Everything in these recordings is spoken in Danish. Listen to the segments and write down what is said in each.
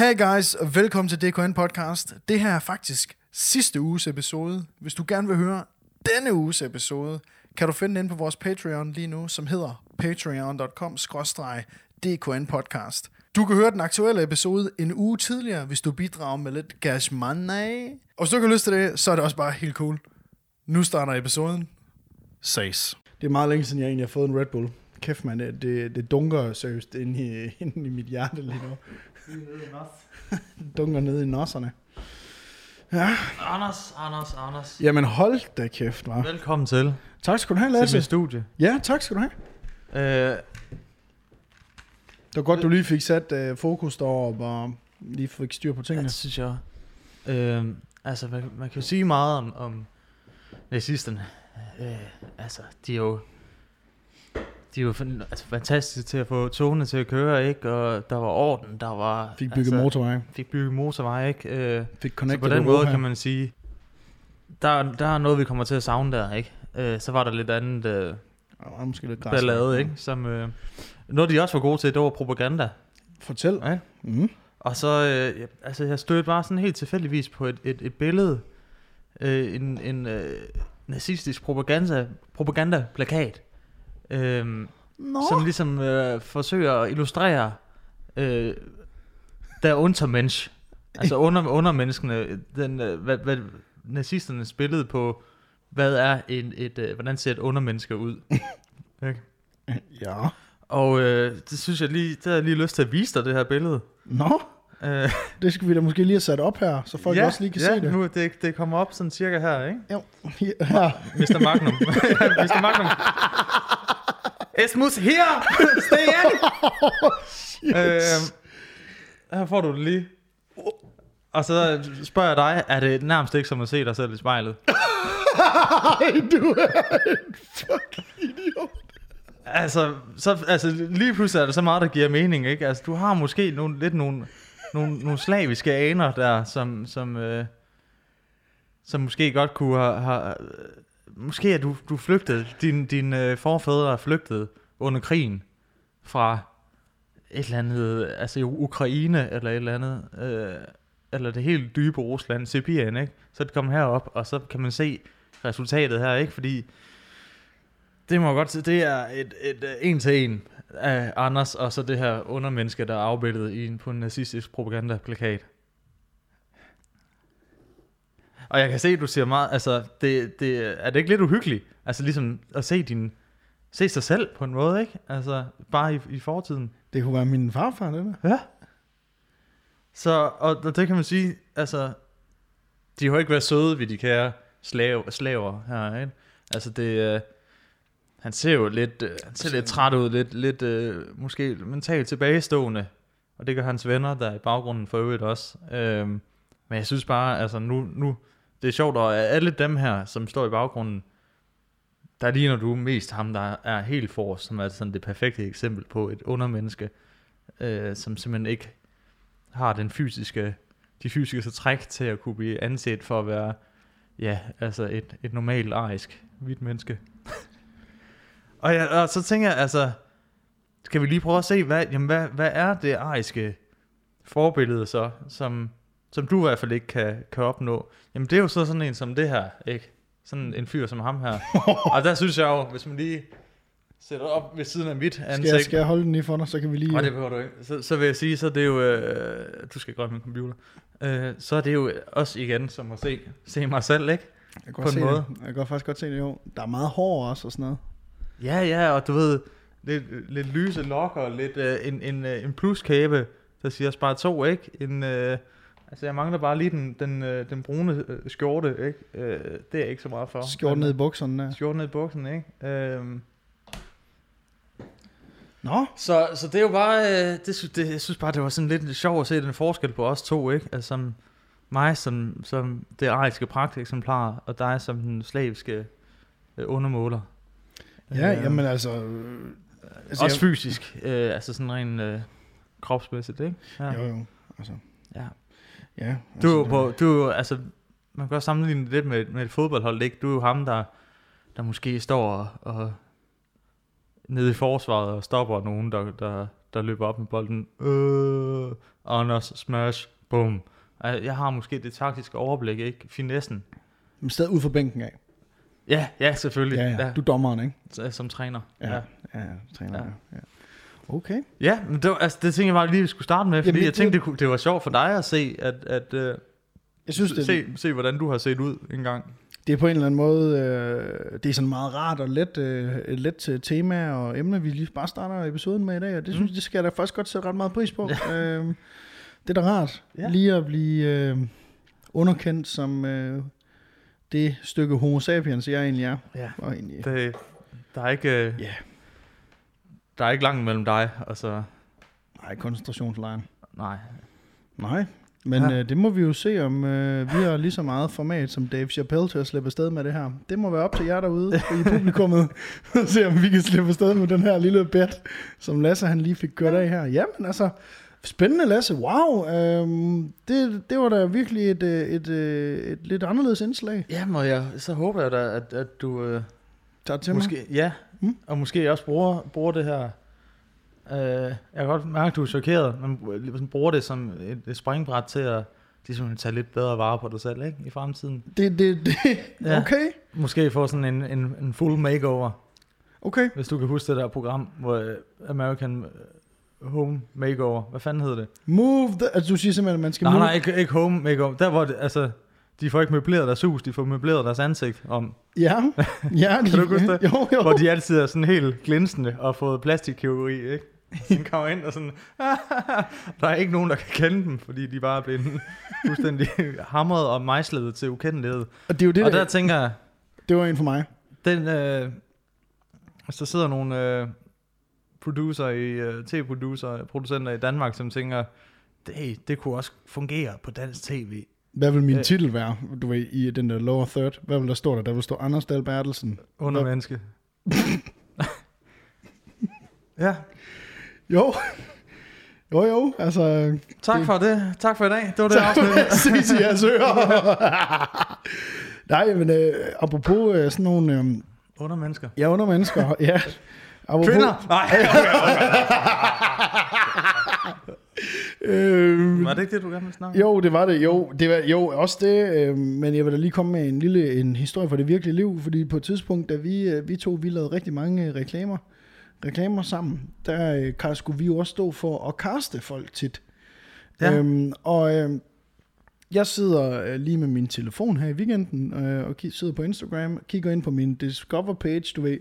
Hey guys, og velkommen til DKN Podcast. Det her er faktisk sidste uges episode. Hvis du gerne vil høre denne uges episode, kan du finde den på vores Patreon lige nu, som hedder patreon.com DKN Podcast. Du kan høre den aktuelle episode en uge tidligere, hvis du bidrager med lidt cash money. Og hvis du ikke har lyst til det, så er det også bare helt cool. Nu starter episoden. Ses. Det er meget længe siden, jeg egentlig har fået en Red Bull. Kæft, man, det, det, det dunker seriøst inde i, inde i mit hjerte lige nu. dunker ned i nosserne. Ja, Anders, Anders, Anders. jamen hold da kæft, var. Velkommen til, Tak skal du have, til Lasse. mit studie. Ja, tak skal du have. Øh, Det var godt, du lige fik sat uh, fokus deroppe og lige fik styr på tingene. det synes jeg. Øh, altså, man, man kan jo sige meget om, om nazisterne. Øh, altså, de er jo... De fan- altså, fantastiske til at få togene til at køre, ikke? Og der var orden, der var... Fik bygget altså, motorvej. Fik bygget motorvej, ikke? Øh, Fik så connected på den måde Europa. kan man sige... Der, der er noget, vi kommer til at savne der, ikke? Øh, så var der lidt andet... Øh, var måske lidt græs. ballade, ikke? Som, øh, noget, de også var gode til, det var propaganda. Fortæl. Ja. Mm. Og så, øh, altså jeg stødte bare sådan helt tilfældigvis på et, et, et billede, øh, en, en øh, nazistisk propaganda, propagandaplakat, øh, Nå. som ligesom øh, forsøger at illustrere øh, der Untermensch, altså under, undermenneskene, den, øh, hvad, hvad nazisterne spillede på, hvad er en, et, øh, hvordan ser et undermenneske ud. Ikke? Ja. Og øh, det synes jeg lige, det har jeg lige lyst til at vise dig, det her billede. Nå, Øh, det skal vi da måske lige have sat op her, så folk ja, også lige kan ja, se det. nu det, det kommer op sådan cirka her, ikke? Jo. Ja. Mr. Magnum. Mr. Magnum. Es muss her! Stay in! øh, her får du det lige. Og så spørger jeg dig, er det nærmest ikke som at se dig selv i spejlet? Ej, du er en fucking idiot. Altså, så, altså, lige pludselig er der så meget, der giver mening, ikke? Altså, du har måske nogle, lidt nogle, nogle, nogle slaviske aner der, som, som, øh, som måske godt kunne have... have måske er du, du flygtet, din, din øh, forfædre er flygtet under krigen fra et eller andet, altså Ukraine eller et eller andet, øh, eller det helt dybe Rusland, Sibirien, ikke? Så det kommer herop, og så kan man se resultatet her, ikke? Fordi det må jeg godt sige, det er et, et, øh, et en til en af Anders, og så det her undermenneske, der er afbildet i en, på en nazistisk propagandaplakat. Og jeg kan se, at du siger meget, altså, det, det, er det ikke lidt uhyggeligt? Altså ligesom at se din, se sig selv på en måde, ikke? Altså, bare i, i fortiden. Det kunne være min farfar, det der. Ja. Så, og, og det kan man sige, altså, de har ikke været søde ved de kære slave, slaver her, ikke? Altså det, øh, han ser jo lidt, øh, han ser lidt træt ud, lidt, lidt øh, måske mentalt tilbagestående, og det gør hans venner der i baggrunden for øvrigt også. Øhm, men jeg synes bare, altså nu, nu, det er sjovt, og alle dem her, som står i baggrunden, der ligner du mest ham, der er helt for som er sådan det perfekte eksempel på et undermenneske, øh, som simpelthen ikke har den fysiske, de fysiske træk til at kunne blive anset for at være, ja, altså et, et normalt arisk hvidt menneske. og, ja, og så tænker jeg, altså, skal vi lige prøve at se, hvad, jamen, hvad, hvad er det ariske forbillede så, som, som du i hvert fald ikke kan, kan opnå? Jamen det er jo så sådan en som det her, ikke? Sådan en fyr som ham her. og der synes jeg jo, hvis man lige sætter op ved siden af mit Skal ansigt, jeg, skal jeg holde den lige for dig, så kan vi lige... Nej, det behøver du ikke. Så, så vil jeg sige, så er det jo... Øh, du skal grønne min computer. Øh, så er det jo også igen som at se, se mig selv, ikke? jeg kan på godt en se måde. Det. Jeg kan godt faktisk godt se det, jo. Der er meget hår også og sådan noget. Ja, ja, og du ved, lidt, lidt lyse lokker, lidt øh, en, en, øh, en pluskæbe, der siger bare to, ikke? En, øh, altså, jeg mangler bare lige den, den, øh, den brune øh, skjorte, ikke? Øh, det er jeg ikke så meget for. Skjort Men, ned i bukserne der. Skjorten ned i buksen, ikke? Øh, Nå, Så, så det er jo bare, øh, det, sy- det, jeg synes bare, det var sådan lidt sjovt at se den forskel på os to, ikke? Altså som mig som, som det ariske pragteksemplar, og dig som den slaviske øh, undermåler. ja, Øh, jamen altså... øh, altså Også jeg, fysisk, øh, altså sådan rent øh, kropsmæssigt, ikke? Ja. Jo, jo. Altså, ja. ja. Du er jo altså, på, du er jo, altså, man kan også sammenligne det lidt med, med et fodboldhold, ikke? Du er jo ham, der, der måske står og, og nede i forsvaret og stopper nogen, der, der, der løber op med bolden. Øh, Anders, smash, bum. Jeg har måske det taktiske overblik, ikke? Finessen. Men stadig ud fra bænken af. Ja, ja, selvfølgelig. Ja, ja. Du er dommeren, ikke? ja. Som træner. Ja, ja, ja træner. Ja. Ja. Ja. Okay. Ja, men det, var, altså, det tænkte jeg bare lige, vi skulle starte med, fordi Jamen, jeg tænkte, det, kunne, det var sjovt for dig at se, at, at uh, Jeg synes, det, se, se, hvordan du har set ud engang. det er på en eller anden måde, øh, det er sådan meget rart og let, øh, et let øh, tema og emne, vi lige bare starter episoden med i dag, og det synes Mm. det skal jeg da faktisk godt sætte ret meget pris på. øh, det er da rart, Ja. lige at blive øh, underkendt som øh, det stykke homo sapiens, jeg egentlig er. Ja. Og egentlig, Det, der er ikke... Uh, Ja. Der er ikke langt mellem dig, og så... nej, koncentrationslejren. Nej. Nej, men Ja. øh, det må vi jo se, om øh, vi har lige så meget format som Dave Chappelle til at slippe afsted med det her. Det må være op til jer derude i publikummet, at se om vi kan slippe afsted med den her lille bet, som Lasse han lige fik kørt af her. Jamen altså, spændende Lasse, wow, øhm, det, det var da virkelig et, øh, et, et, et lidt anderledes indslag. Ja, må jeg, så håber jeg da, at, at du... Uh, Tak til måske, ja, Mm. og måske også bruger, bruger det her... Uh, jeg kan godt mærke, at du er chokeret, men sådan bruger det som et, et springbræt til at ligesom, tage lidt bedre vare på dig selv ikke? i fremtiden. mig. Det, det, det, Ja. okay, Måske få sådan en, en, en full makeover, okay. hvis du kan huske det der program, hvor øh, American øh, Home Makeover, hvad fanden hedder det? Move, the, altså du siger simpelthen, at man skal Nej, move. nej, ikke, ikke Home Makeover. Der hvor det, altså, de får ikke møbleret deres hus, de får møbleret deres ansigt om, Ja, ja. Kan du huske det? Jo, jo. hvor de altid er sådan helt glinsende og fået plastikkirurgi, ikke? Så de kommer ind og sådan, der er ikke nogen, der kan kende dem, fordi de bare er blevet fuldstændig hamret og mejslet til ukendelighed. Og det er jo det, Og der, der tænker jeg, det var en for mig. den, øh, der sidder nogle øh, producer i, øh, tv-producer, producenter i Danmark, som tænker, det, det kunne også fungere på dansk tv. Hvad vil min Øh. titel være, du ved, i den der lower third? Hvad vil der stå der? Der vil stå Anders Dahl Bertelsen. Under Hvad? menneske. ja, Jo. Jo, jo, altså... tak Det- for det. Tak for i dag. Det var det afsnit. Sig til jeres ører. Nej, men øh, apropos øh, sådan nogle... Øh, Under mennesker. ja, under mennesker. Ja. Apropos, Kvinder! Nej, Øh, var det ikke det, du gerne ville snakke om? Jo, det var det. Jo, det var, jo også det. Øh, men jeg vil da lige komme med en lille en historie fra det virkelige liv, fordi på et tidspunkt, da vi, øh, vi to vi lavede rigtig mange øh, reklamer, reklamer sammen, der øh, skulle vi jo også stå for at kaste folk tit. Ja. Øhm, og øh, jeg sidder øh, lige med min telefon her i weekenden, øh, og ki- sidder på Instagram, kigger ind på min Discover page, du ved,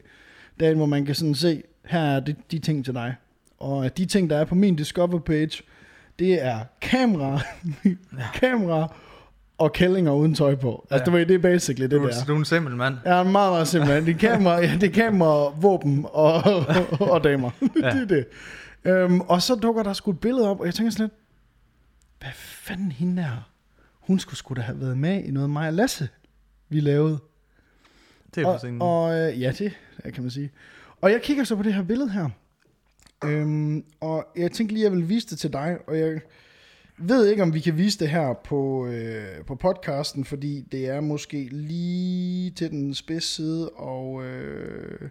der hvor man kan sådan se, her er det, de ting til dig. Og de ting, der er på min Discover page, det er kamera, kamera og kællinger uden tøj på. Altså, Ja. du ved, det er basically det Du, der. du er en simpel mand. Ja, meget, meget simpelthen. Det er kamera, ja, det er kamera, våben og, og, og damer. Ja. det er det. Øhm, og så dukker der sgu et billede op, og jeg tænker sådan lidt, hvad fanden hende der? Hun skulle sgu da have været med i noget mig og Lasse, vi lavede. Det er Og, og øh, ja, det kan man sige. Og jeg kigger så på det her billede her. Øhm, og jeg tænkte lige, at jeg vil vise det til dig, og jeg ved ikke, om vi kan vise det her på, øh, på podcasten, fordi det er måske lige til den spids side, og, øh,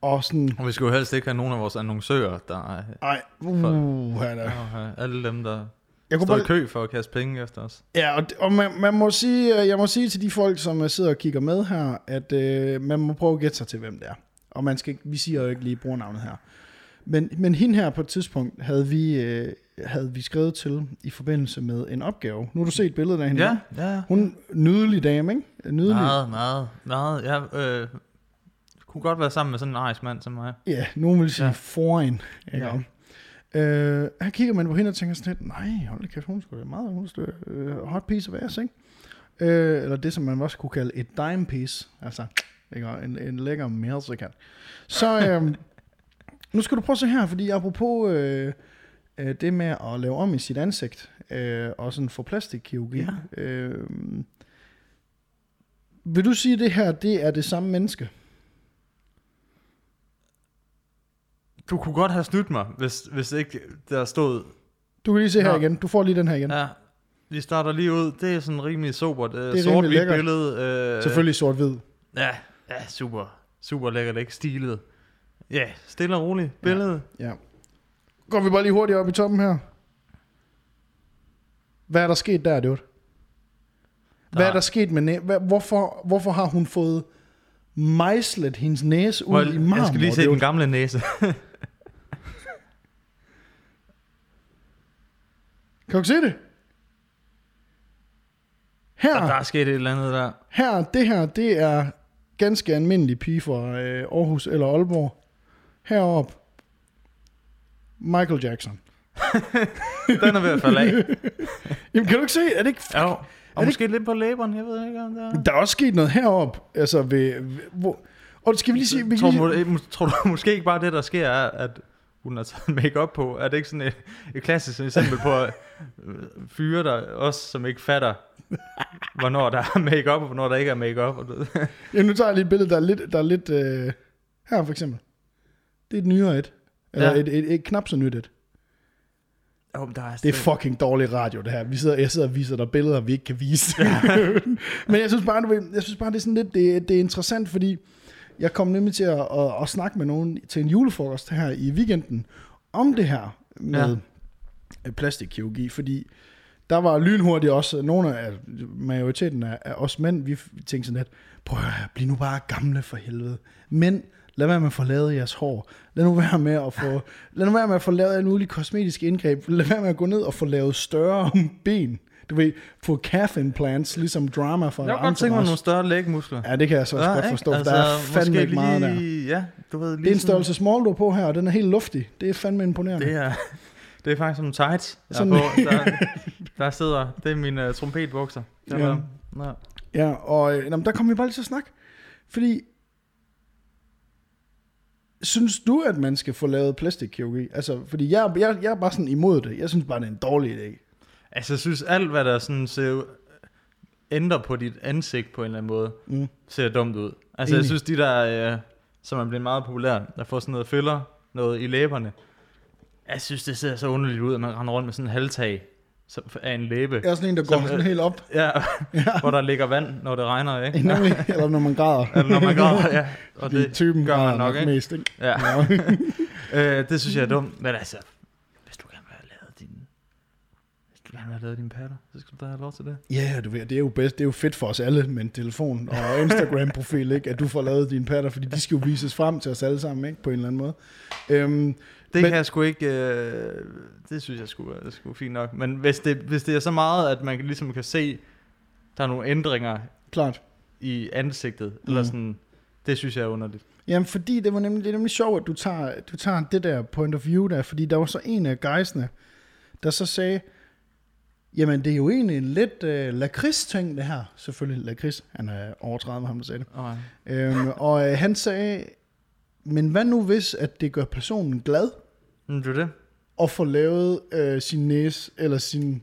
og sådan... Og vi skal jo helst ikke have nogen af vores annoncører, der er Ej, uh, her der. ja, alle dem, der Jeg kunne står i bare, kø for at kaste penge efter os. ja, og, og man, man må sige, øh, jeg må sige til de folk, som øh, sidder og kigger med her, at øh, man må prøve at gætte sig til, hvem det er. Og man skal, vi siger jo ikke lige brugernavnet her. Men, men hende her på et tidspunkt havde vi, øh, havde vi skrevet til i forbindelse med en opgave. Nu har du set billedet af hende. Ja, hva'? ja. Hun nydelig dame, ikke? Nydelig. Meget, meget, meget. Ja, øh, kunne godt være sammen med sådan en arisk mand som mig. Ja, nogen vil sige ja. Ja. foran. Ikke? Ja. Ja. Øh, her kigger man på hende og tænker sådan lidt, nej, hold da kæft, hun da meget hun da, øh, hot piece of ass, ikke? Øh, eller det, som man også kunne kalde et dime piece, altså ikke? En, en lækker mælsekat. Så øh, nu skal du prøve at se her, fordi apropos øh, øh, det med at lave om i sit ansigt, øh, og sådan få plastikkirurgi, Ja. øh, vil du sige, at det her, det er det samme menneske? Du kunne godt have snydt mig, hvis, hvis ikke der stod... Du kan lige se her Nå. igen. Du får lige den her igen. Ja, vi starter lige ud. Det er sådan rimelig sobert. Øh, rimelig sort lækkert. billede. Øh, Selvfølgelig sort-hvid. Ja, ja, super. Super lækkert, ikke? Stilet. Ja, stille og roligt. Billede. Ja. går vi bare lige hurtigt op i toppen her. Hvad er der sket der, dude? Hvad er der sket med næ- hvad, hvorfor, hvorfor har hun fået mejslet hendes næse ud Hold, i marmor? jeg skal lige se den gamle næse. Kan du se det? Her, Og der er sket et eller andet der. her, det her, det er ganske almindelig pige fra øh, Aarhus eller Aalborg. Herop, Michael Jackson. Den er ved at falde af. Jamen, kan du ikke se? Er det ikke Jo. Er Og det måske lidt på læberen, jeg ved ikke om det er. Der er også sket noget herop, altså ved, ved hvor, og skal vi lige sige, vi Tror, lige, må- tror du måske ikke bare det, der sker, er, at hun har taget make på? Er det ikke sådan et, et klassisk eksempel på øh, fyre, der også som ikke fatter, hvornår der er make og hvornår der ikke er make ja, nu tager jeg lige et billede, der er lidt, der er lidt øh, her for eksempel. Det er et nyere et. Eller Ja. ja. et, et, et, knap så nyt et. oh, der er Det er fucking dårlig radio, det her. Vi sidder, jeg sidder og viser dig billeder, vi ikke kan vise. Men jeg synes bare, du ved, jeg synes bare det er sådan lidt, det, det er interessant, fordi jeg kom nemlig til at, at, at, snakke med nogen til en julefrokost her i weekenden, om det her med ja. plastikkirurgi, fordi der var lynhurtigt også, nogle af majoriteten af, af os mænd, vi tænkte sådan lidt, prøv at høre, bliv nu bare gamle for helvede. Men lad være med at få lavet jeres hår. Lad nu være med at få, lad nu være med at få lavet alle mulige kosmetiske indgreb. Lad være med at gå ned og få lavet større ben. Du ved, få calf implants, ligesom drama fra Jeg kunne godt tænke mig nogle større lægmuskler. Ja, det kan jeg så også Ja, godt ikke? forstå, altså, der er fandme ikke meget der. lige, Ja, du ved, lige Det er en størrelse small, du er på her, og den er helt luftig. Det er fandme imponerende. Det er, det er faktisk som tights, jeg Sådan- er på. Der, der sidder, det er mine uh, trompetbukser. Der Ja. ja. Ja. Ja, og øh, jamen, der kommer vi bare lige til at snakke. Fordi, synes du, at man skal få lavet plastikkirurgi? Altså, fordi jeg, jeg, jeg er bare sådan imod det. Jeg synes bare, det er en dårlig idé. Altså, jeg synes, alt hvad der sådan ser, ændrer på dit ansigt på en eller anden måde, Mm. ser dumt ud. Altså, jeg Enig. synes, de der, øh, som er blevet meget populære, der får sådan noget filler, noget i læberne, jeg synes, det ser så underligt ud, at man render rundt med sådan en halvtag som- af en læbe. Er sådan en, der Som, går sådan øh, helt op. Ja, Ja. hvor der ligger vand, når det regner, ikke? Nemlig, eller når man græder. Eller når man græder, ja. Og det, typen gør man nok, ikke? mest, ikke? ja. Ja. øh, det synes jeg er dumt, men altså, hvis du gerne vil have lavet din, hvis du gerne vil have lavet dine patter, så skal du da have lov til det. Ja, du ved, det er jo bedst, det er jo fedt for os alle med en telefon og Instagram-profil, ikke? At du får lavet dine patter, fordi de skal jo vises frem til os alle sammen, ikke? På en eller anden måde. Øhm, Det Men- kan jeg sgu ikke, øh, det synes jeg skulle, det skulle fint nok. Men hvis det, hvis det er så meget, at man ligesom kan se, der er nogle ændringer klart. i ansigtet, mm. Eller sådan, det synes jeg er underligt. Jamen, fordi det var nemlig, det er nemlig sjovt, at du tager, du tager det der point of view der, fordi der var så en af guysene, der så sagde, jamen, det er jo egentlig en lidt øh, lakrids-ting, det her. Selvfølgelig lakrids. Han er over 30, ham der sagde det. Oh, Øhm, og øh, han sagde, men hvad nu hvis, at det gør personen glad, men det er det. at få lavet øh, sin næse, eller sin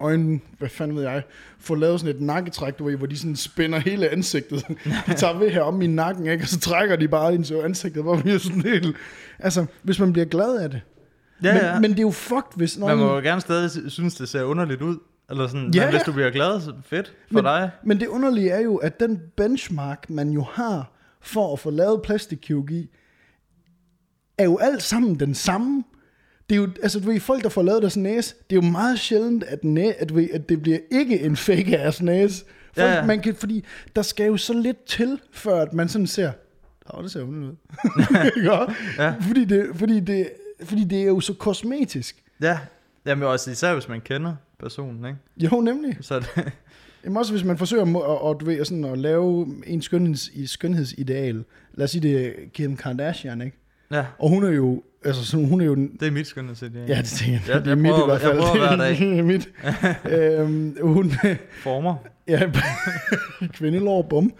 øjne, hvad fanden ved jeg, få lavet sådan et nakketræk, du ved, hvor de sådan spænder hele ansigtet. de tager ved her om i nakken, ikke? og så trækker de bare ind til ansigtet, hvor vi er sådan helt... Altså, hvis man bliver glad af det. Ja, men, ja. men det er jo fucked, hvis man må jo gerne stadig sy- synes, det ser underligt ud. Eller sådan, Ja, men hvis du bliver glad, så fedt for Men- dig. Men det underlige er jo, at den benchmark, man jo har for at få lavet plastikkirurgi, er jo alt sammen den samme. Det er jo, altså du ved, folk, der får lavet deres næse, det er jo meget sjældent, at, næ, at, du ved, at det bliver ikke en fake ass næse. Folk, Ja, ja. Man kan, fordi der skal jo så lidt til, før at man sådan ser, åh, det ser jo ud. ja. Ja. fordi, det, fordi, det, fordi det er jo så kosmetisk. Ja, Jamen også især hvis man kender personen, ikke? Jo, nemlig. Så det, Jamen også hvis man forsøger at, at, du ved, sådan at lave en skønheds, skønhedsideal. Lad os sige, det er Kim Kardashian, ikke? ja, Og hun er jo, altså sådan, hun er jo den, det er mit skønhedsidé. ja, det tænker jeg, Ja, det er jeg mit i hvert fald. jeg prøver hver dag. Det er mit. øhm, hun, Former. ja, kvindelår, bum.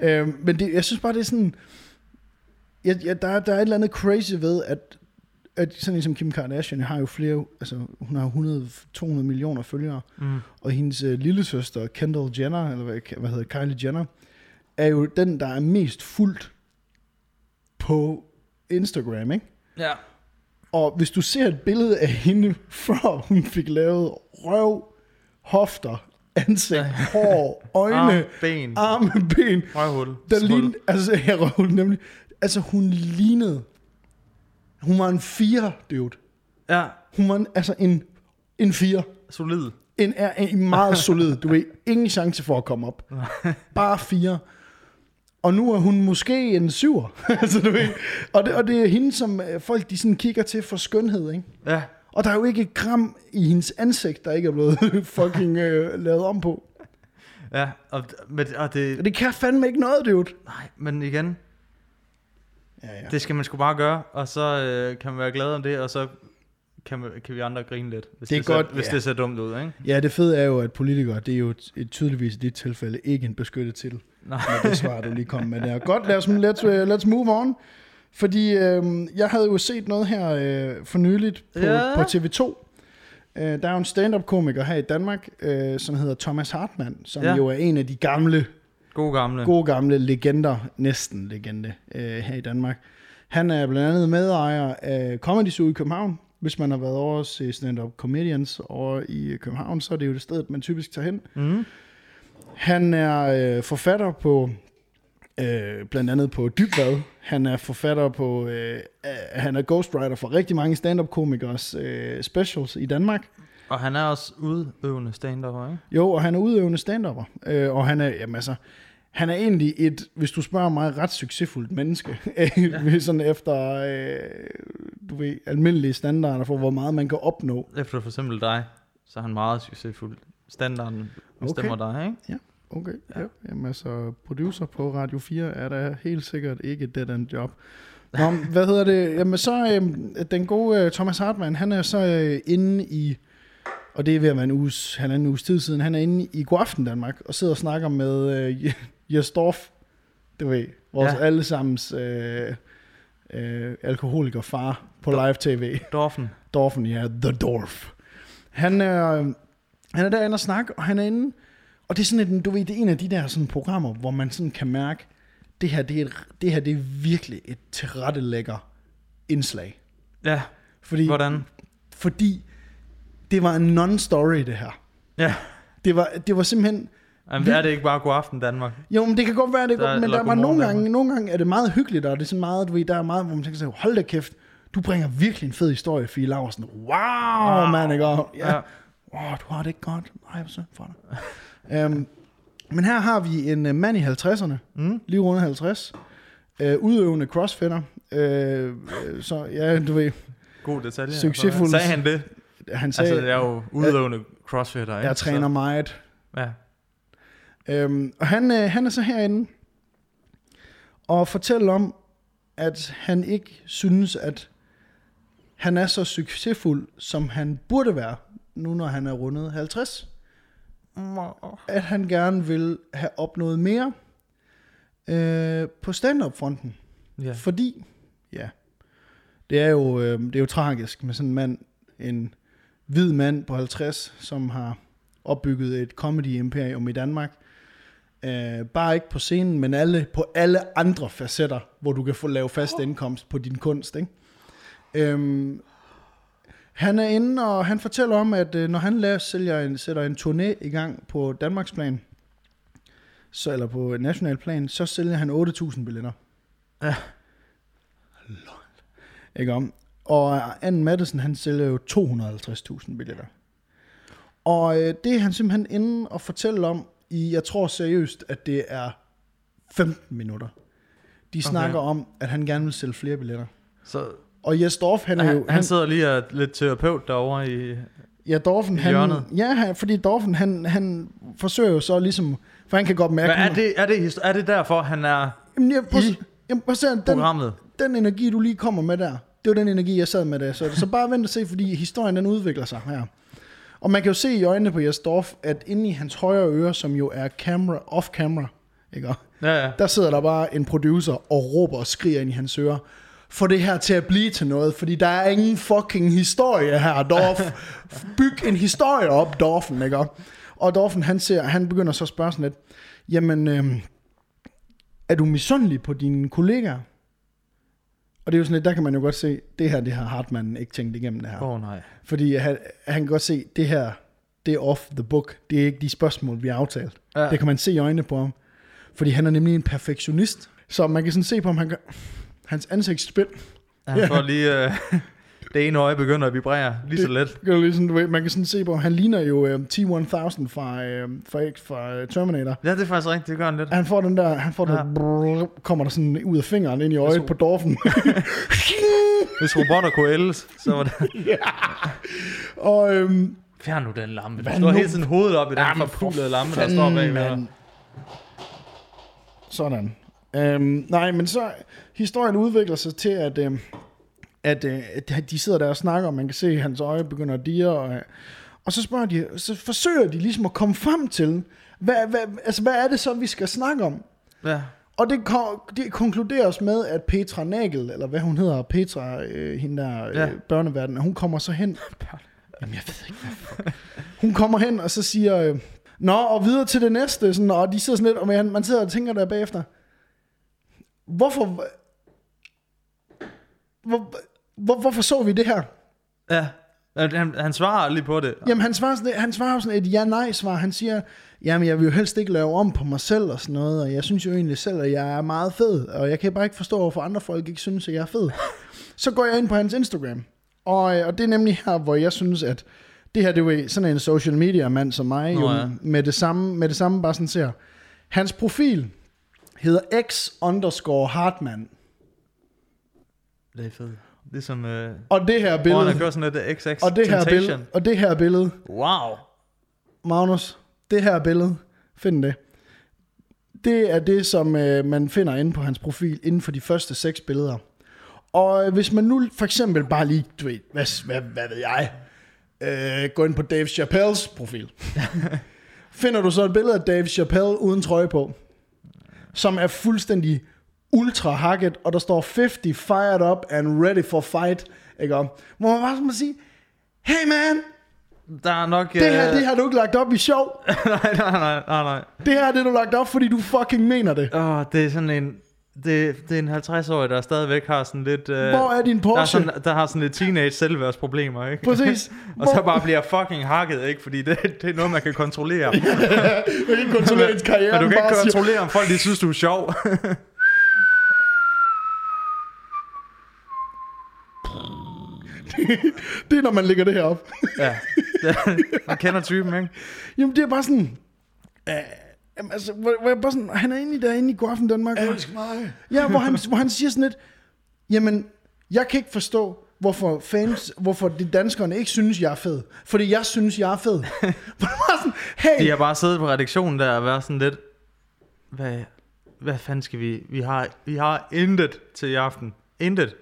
Øhm, men det, jeg synes bare, det er sådan, ja, ja, der, er- der er et eller andet crazy ved, at, at sådan en som Kim Kardashian har jo flere, altså hun har 100-200 millioner følgere, Mm. og hendes øh, lille søster Kendall Jenner, eller hvad, hvad hedder Kylie Jenner, er jo den, der er mest fuldt på Instagram, ikke? Ja. Og hvis du ser et billede af hende, før hun fik lavet røv, hofter, ansigt, hår, øjne, Arm, ben, arme, ben, røvhul, der lignede, altså jeg røvhul nemlig, altså hun lignede, hun var en fire, dude. Ja, Hun var altså en, en fire. solid. En er en meget solid, du ved, ingen chance for at komme op. Bare fire. Og nu er hun måske en syver. altså, du ved. Og, det, og det er hende, som øh, folk de sådan kigger til for skønhed, ikke? Ja, Og der er jo ikke et gram i hendes ansigt, der ikke er blevet fucking øh, lavet om på. ja. Og, men, og det... Og det kan fandme ikke noget, dude. Nej, men igen, Ja, ja. det skal man sgu bare gøre, og så øh, kan man være glad om det, og så kan, man, kan vi andre grine lidt, hvis Det det, er ser, godt, hvis ja. det ser dumt ud, ikke? ja, det fede er jo, at politikere, det er jo tydeligvis i dit tilfælde ikke en beskyttet til. Nej. det svar, du lige kom med der. Godt, lad os, let's, uh, let's move on. Fordi øh, jeg havde jo set noget her øh, for nyligt på, Ja. på TV2. Øh, der er jo en stand-up-komiker her i Danmark, øh, som hedder Thomas Hartmann, som Ja. jo er en af de gamle, God gamle. gode gamle legender, næsten legende, øh, her i Danmark. Han er blandt andet medejer af Comedy Zoo i København. Hvis man har været over til stand-up comedians over i København, så er det jo det sted, man typisk tager hen. Mm. Han er øh, forfatter på øh, blandt andet på Dybvad. Han er forfatter på, øh, øh, han er ghostwriter for rigtig mange stand-up komikers øh, specials i Danmark. Og han er også udøvende stand ikke? Jo, og han er udøvende stand-upper. Øh, og han er, jamen altså, han er egentlig et, hvis du spørger mig, ret succesfuldt menneske. ja. sådan efter, øh, du ved, almindelige standarder for, hvor meget man kan opnå. Efter for eksempel dig, så er han meget succesfuld. Standarden bestemmer dig, ikke? Okay, ja. ja. Jamen altså, producer på Radio 4 er der helt sikkert ikke et dead end job. Nå, hvad hedder det? Jamen så, øhm, den gode øh, Thomas Hartmann, han er så øh, inde i, og det er ved at være en uges, han er en uges tid siden, han er inde i Godaften Danmark, og sidder og snakker med øh, Jes Dorf, du ved, vores Ja. allesammens øh, øh, alkoholiker far på live tv. Dorfen. Dorfen, ja, The Dorf. Han er, han er derinde og snakke, og han er inde, og det er sådan et, du ved, det er en af de der sådan programmer, hvor man sådan kan mærke, det her, det er, et, det her, det er virkelig et tilrettelægger indslag. Ja, Fordi, hvordan? fordi det var en non-story, det her. Ja. Det var, det var simpelthen, Jamen, er det ikke bare god aften Danmark? jo, men det kan godt være, det er Der- godt, men der var nogle gange, nogle gange er det meget hyggeligt, og det er sådan meget, du ved, der er meget, hvor man tænker sig, hold da kæft, du bringer virkelig en fed historie, Fie Laversen. Wow, Wow. man, ikke? Og- Ja. Ja. Oh, du har det ikke godt. Nej, hvor synd for dig. um, men her har vi en uh, mand i 50'erne, Mm. lige rundt 50, uh, udøvende crossfitter. Uh, så ja, du ved, God detalje. Succesfuld- Sagde han det? Han sagde, Altså, jeg er jo udøvende crossfitter, ikke? jeg træner meget. Så, ja. Um, og han, uh, han er så herinde og fortæller om, at han ikke synes, at han er så succesfuld, som han burde være, nu når han er rundet 50. at han gerne vil have opnået mere øh, på stand-up-fronten. ja. Fordi, ja, det er, jo, øh, det er jo tragisk med sådan en mand, en hvid mand på 50, som har opbygget et comedy-imperium i Danmark. Øh, bare ikke på scenen, men alle, på alle andre facetter, hvor du kan få lave fast indkomst på din kunst. Ikke? Øhm, han er inde, og han fortæller om, at øh, når han laver, sælger en, sætter en turné i gang på Danmarks plan, så, eller på national plan, så sælger han 8.000 billetter. Ja. Lol. Ikke om? Og Anne Madsen, han sælger jo 250.000 billetter. Og øh, det er han simpelthen inde og fortælle om, i, jeg tror seriøst, at det er 15 minutter. De Okay. snakker om, at han gerne vil sælge flere billetter. Så Og Jes Dorf, han er han, jo... han sidder lige og er lidt terapeut derovre i... Ja, Dorfen, I han, hjørnet. ja, han, fordi Dorfen, han, han forsøger jo så ligesom, for han kan godt mærke, Men er det, er, det, er det derfor, han er jamen, jeg, prøv, i jamen, prøv den, programmet? den energi, du lige kommer med der, det var den energi, jeg sad med der. Så, så bare vent og se, fordi historien den udvikler sig her. Og man kan jo se i øjnene på Jes Dorf, at inde i hans højre øre, som jo er camera, off-camera, ikke? Ja, ja. der sidder der bare en producer og råber og skriger ind i hans øre. Få det her til at blive til noget, fordi der er ingen fucking historie her, Dorf. Byg en historie op, Dorfen, ikke? Og Dorfen, han, ser, han begynder så at spørge sådan lidt, jamen, øhm, er du misundelig på dine kollegaer? Og det er jo sådan lidt, der kan man jo godt se, det her, det har Hartmann ikke tænkt igennem det her. Åh oh, nej. Fordi han, han kan godt se, det her, det er off the book. Det er ikke de spørgsmål, vi har aftalt. Ja. Det kan man se i øjnene på ham. Fordi han er nemlig en perfektionist. Så man kan sådan se på ham, han gør, hans ansigtsspil. Han Ja. får lige... Uh, det ene øje begynder at vibrere lige så let. Du lige sådan, du ved, man kan sådan se på, han ligner jo uh, T-1000 fra, uh, fra, fra Terminator. Ja, det er faktisk rigtigt, det gør han lidt. Han får den der, han får Ja. ja. der, kommer der sådan ud af fingeren ind i øjet på Dorfen. Hvis robotter kunne ældes, så var det... og øhm, Fjern nu den lampe. Du Hvad står hele tiden hovedet op i den Jamen, forpulede for lampe, der står mand. Sådan. Øhm, nej, men så historien udvikler sig til, at, øhm, at, øh, de sidder der og snakker, og man kan se, at hans øje begynder at dire, og, øh, og så spørger de, så forsøger de ligesom at komme frem til, hvad, hvad, altså, hvad er det så, vi skal snakke om? Ja. Og det, ko- det konkluderes med, at Petra Nagel, eller hvad hun hedder, Petra, øh, hende der Ja. øh, børneverden, hun kommer så hen. Jamen, jeg ved ikke, hvad fuck. Hun kommer hen, og så siger, øh, Nå, og videre til det næste, sådan, og de sidder sådan lidt, og man, man sidder og tænker der bagefter, hvorfor, hvor, hvor, hvorfor så vi det her? Ja. Han, han, svarer aldrig på det. Jamen, han svarer, sådan, han svarer sådan et ja-nej-svar. Han siger, jamen, jeg vil jo helst ikke lave om på mig selv og sådan noget, og jeg synes jo egentlig selv, at jeg er meget fed, og jeg kan bare ikke forstå, hvorfor andre folk ikke synes, at jeg er fed. Så går jeg ind på hans Instagram, og, øh, og det er nemlig her, hvor jeg synes, at det her, det er jo sådan en social media mand som mig, Nå jo, ja. med, det samme, med det samme bare sådan ser. Hans profil hedder x underscore Hartmann, Det er fedt. Ligesom... Øh, og det her billede, har kørt sådan lidt XX og det her Temptation. billede, og det her billede, Wow. Magnus, det her billede, find det. Det er det, som øh, man finder inde på hans profil inden for de første seks billeder. Og øh, hvis man nu for eksempel bare lige, du ved, hvad, hvad, hvad ved jeg, øh, går ind på Dave Chappelles profil, finder du så et billede af Dave Chappelle uden trøje på, som er fuldstændig ultra hacket, og der står 50 fired up and ready for fight, ikke om? Hvor man bare må sige, hey man, Der er nok... det her, øh, det har du ikke lagt op i sjov. nej, nej, nej, nej, nej. Det her er det, du lagt op, fordi du fucking mener det. Åh, det er sådan en... Det, det er en 50-årig, der stadigvæk har sådan lidt... Øh, Hvor er din der, er Porsche? sådan, der har sådan lidt teenage selvværdsproblemer, ikke? Præcis. Og så bare bliver fucking hakket, ikke? Fordi det, det er noget, man kan kontrollere. Du kan ikke kontrollere ens karriere. Men du kan ikke kontrollere, om folk de synes, du er sjov. Det er, når man lægger det her op. ja. Man kender typen, ikke? Jamen, det er bare sådan... Øh, jamen, altså, hvor, hvor jeg bare sådan, han er egentlig derinde i Godaften Danmark. Elsk mig. Ja, hvor han, hvor han siger sådan lidt, jamen, jeg kan ikke forstå, hvorfor fans, hvorfor de danskerne ikke synes, jeg er fed. Fordi jeg synes, jeg er fed. Hvor det var sådan, hey, De har bare siddet på redaktionen der og været sådan lidt... Hvad, hvad fanden skal vi... Vi har, vi har intet til i aften. Intet.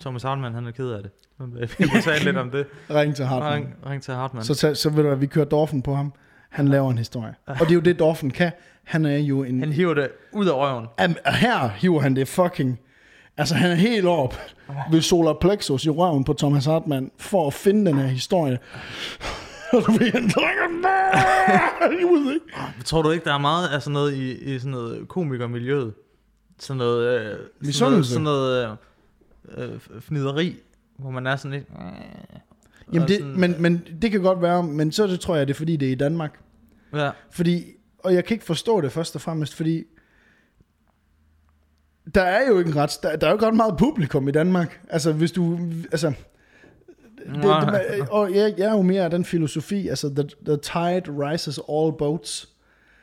Thomas Hartmann, han er ked af det. Vi må tale lidt om det. ring til Hartmann. Ring, ring til Hartmann. Så, så, så ved du, at vi kører Dorfen på ham. Han laver en historie. Og det er jo det, Dorfen kan. Han er jo en... Han hiver det ud af røven. Am- her hiver han det fucking... Altså, han er helt op ved solar plexus i røven på Thomas Hartmann for at finde den her historie. Og du ved, han ikke? Tror du ikke, der er meget af sådan noget i, i sådan noget komikermiljøet? Sådan noget... Øh, sådan noget, sådan noget øh, øh, fnideri, hvor man er sådan lidt... Øh, Jamen, det, sådan- men, men det kan godt være, men så det tror jeg, det er fordi, det er i Danmark. Ja, Fordi, og jeg kan ikke forstå det først og fremmest, fordi der er jo ikke en ret, der, der er jo ret meget publikum i Danmark. Altså, hvis du, altså, det, det, og jeg, jeg er jo mere af den filosofi, altså, the, the tide rises all boats.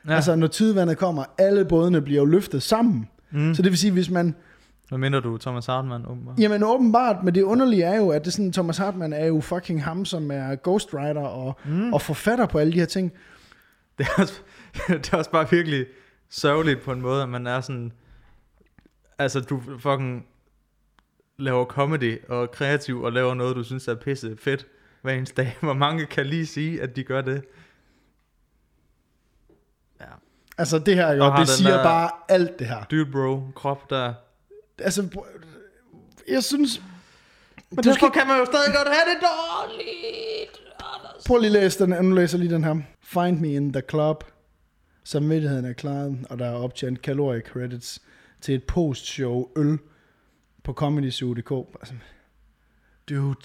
ja. Altså, når tidevandet kommer, alle bådene bliver jo løftet sammen. mm. Mm. Så det vil sige, hvis man, Hvad mener du, Thomas Hartmann? Åbenbart? jamen åbenbart, men det underlige er jo, at det er sådan, Thomas Hartmann er jo fucking ham, som er ghostwriter og, mm. og forfatter på alle de her ting. Det er, også, det er også bare virkelig sørgeligt på en måde, at man er sådan... Altså, du fucking laver comedy og kreativ og laver noget, du synes er pisse fedt hver eneste dag. Hvor mange kan lige sige, at de gør det? Ja. Altså det her, jo, det siger der- bare alt det her. Dude bro, krop der. Altså, jeg synes... Men du derfor skal- kan man jo stadig godt have det dårligt. Anders. Prøv lige at læse den, nu læser lige den her. Find me in the club. Samvittigheden er klaret, og der er optjent calorie credits til et postshow øl på comedyzoo.dk. Altså, dude.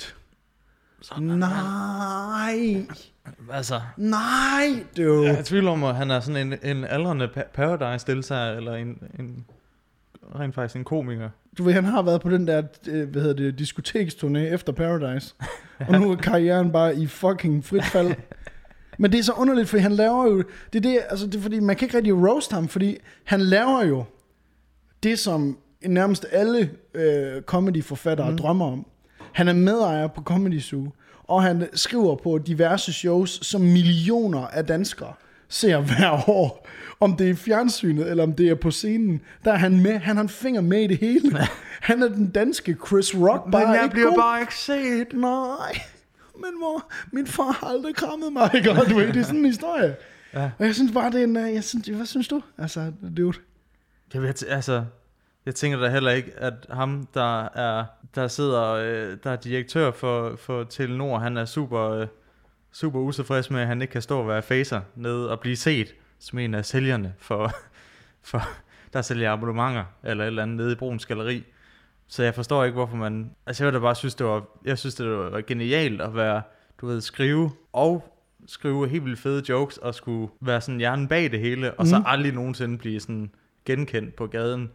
Nej. Altså, Nej, dude. jeg tvivler om, at han er sådan en, en aldrende pa- Paradise-deltager, eller en, en rent faktisk en komiker. Du ved, han har været på den der, øh, hvad hedder det, diskoteksturné efter Paradise. Og nu er karrieren bare i fucking frit fald. Men det er så underligt, fordi han laver jo... Det er det, altså det er fordi, man kan ikke rigtig roast ham, fordi han laver jo det, som nærmest alle øh, comedy-forfattere mm. drømmer om. Han er medejer på Comedy Zoo, og han skriver på diverse shows, som millioner af danskere ser hver år. Om det er i fjernsynet, eller om det er på scenen, der er han med. Han har en finger med i det hele. Han er den danske Chris Rock, bare Men jeg ikke bliver god. bare ikke set. Nej, men mor, min far har aldrig krammet mig, ikke? Og du ved, det er sådan en historie. Ja. Og jeg synes bare, det er en, øh, jeg synes, hvad synes du? Altså, dude. Jeg, ved, altså, jeg tænker da heller ikke, at ham, der er der sidder, øh, der er direktør for, for Telenor, han er super, øh, super utilfreds med, at han ikke kan stå og være facer nede og blive set som en af sælgerne for, for der sælger abonnementer eller et eller andet nede i Bruns Galeri. Så jeg forstår ikke, hvorfor man... Altså jeg da bare synes, det var, jeg synes, det var genialt at være, du ved, skrive og skrive helt vildt fede jokes og skulle være sådan hjernen bag det hele, og så Mhm. aldrig nogensinde blive sådan genkendt på gaden.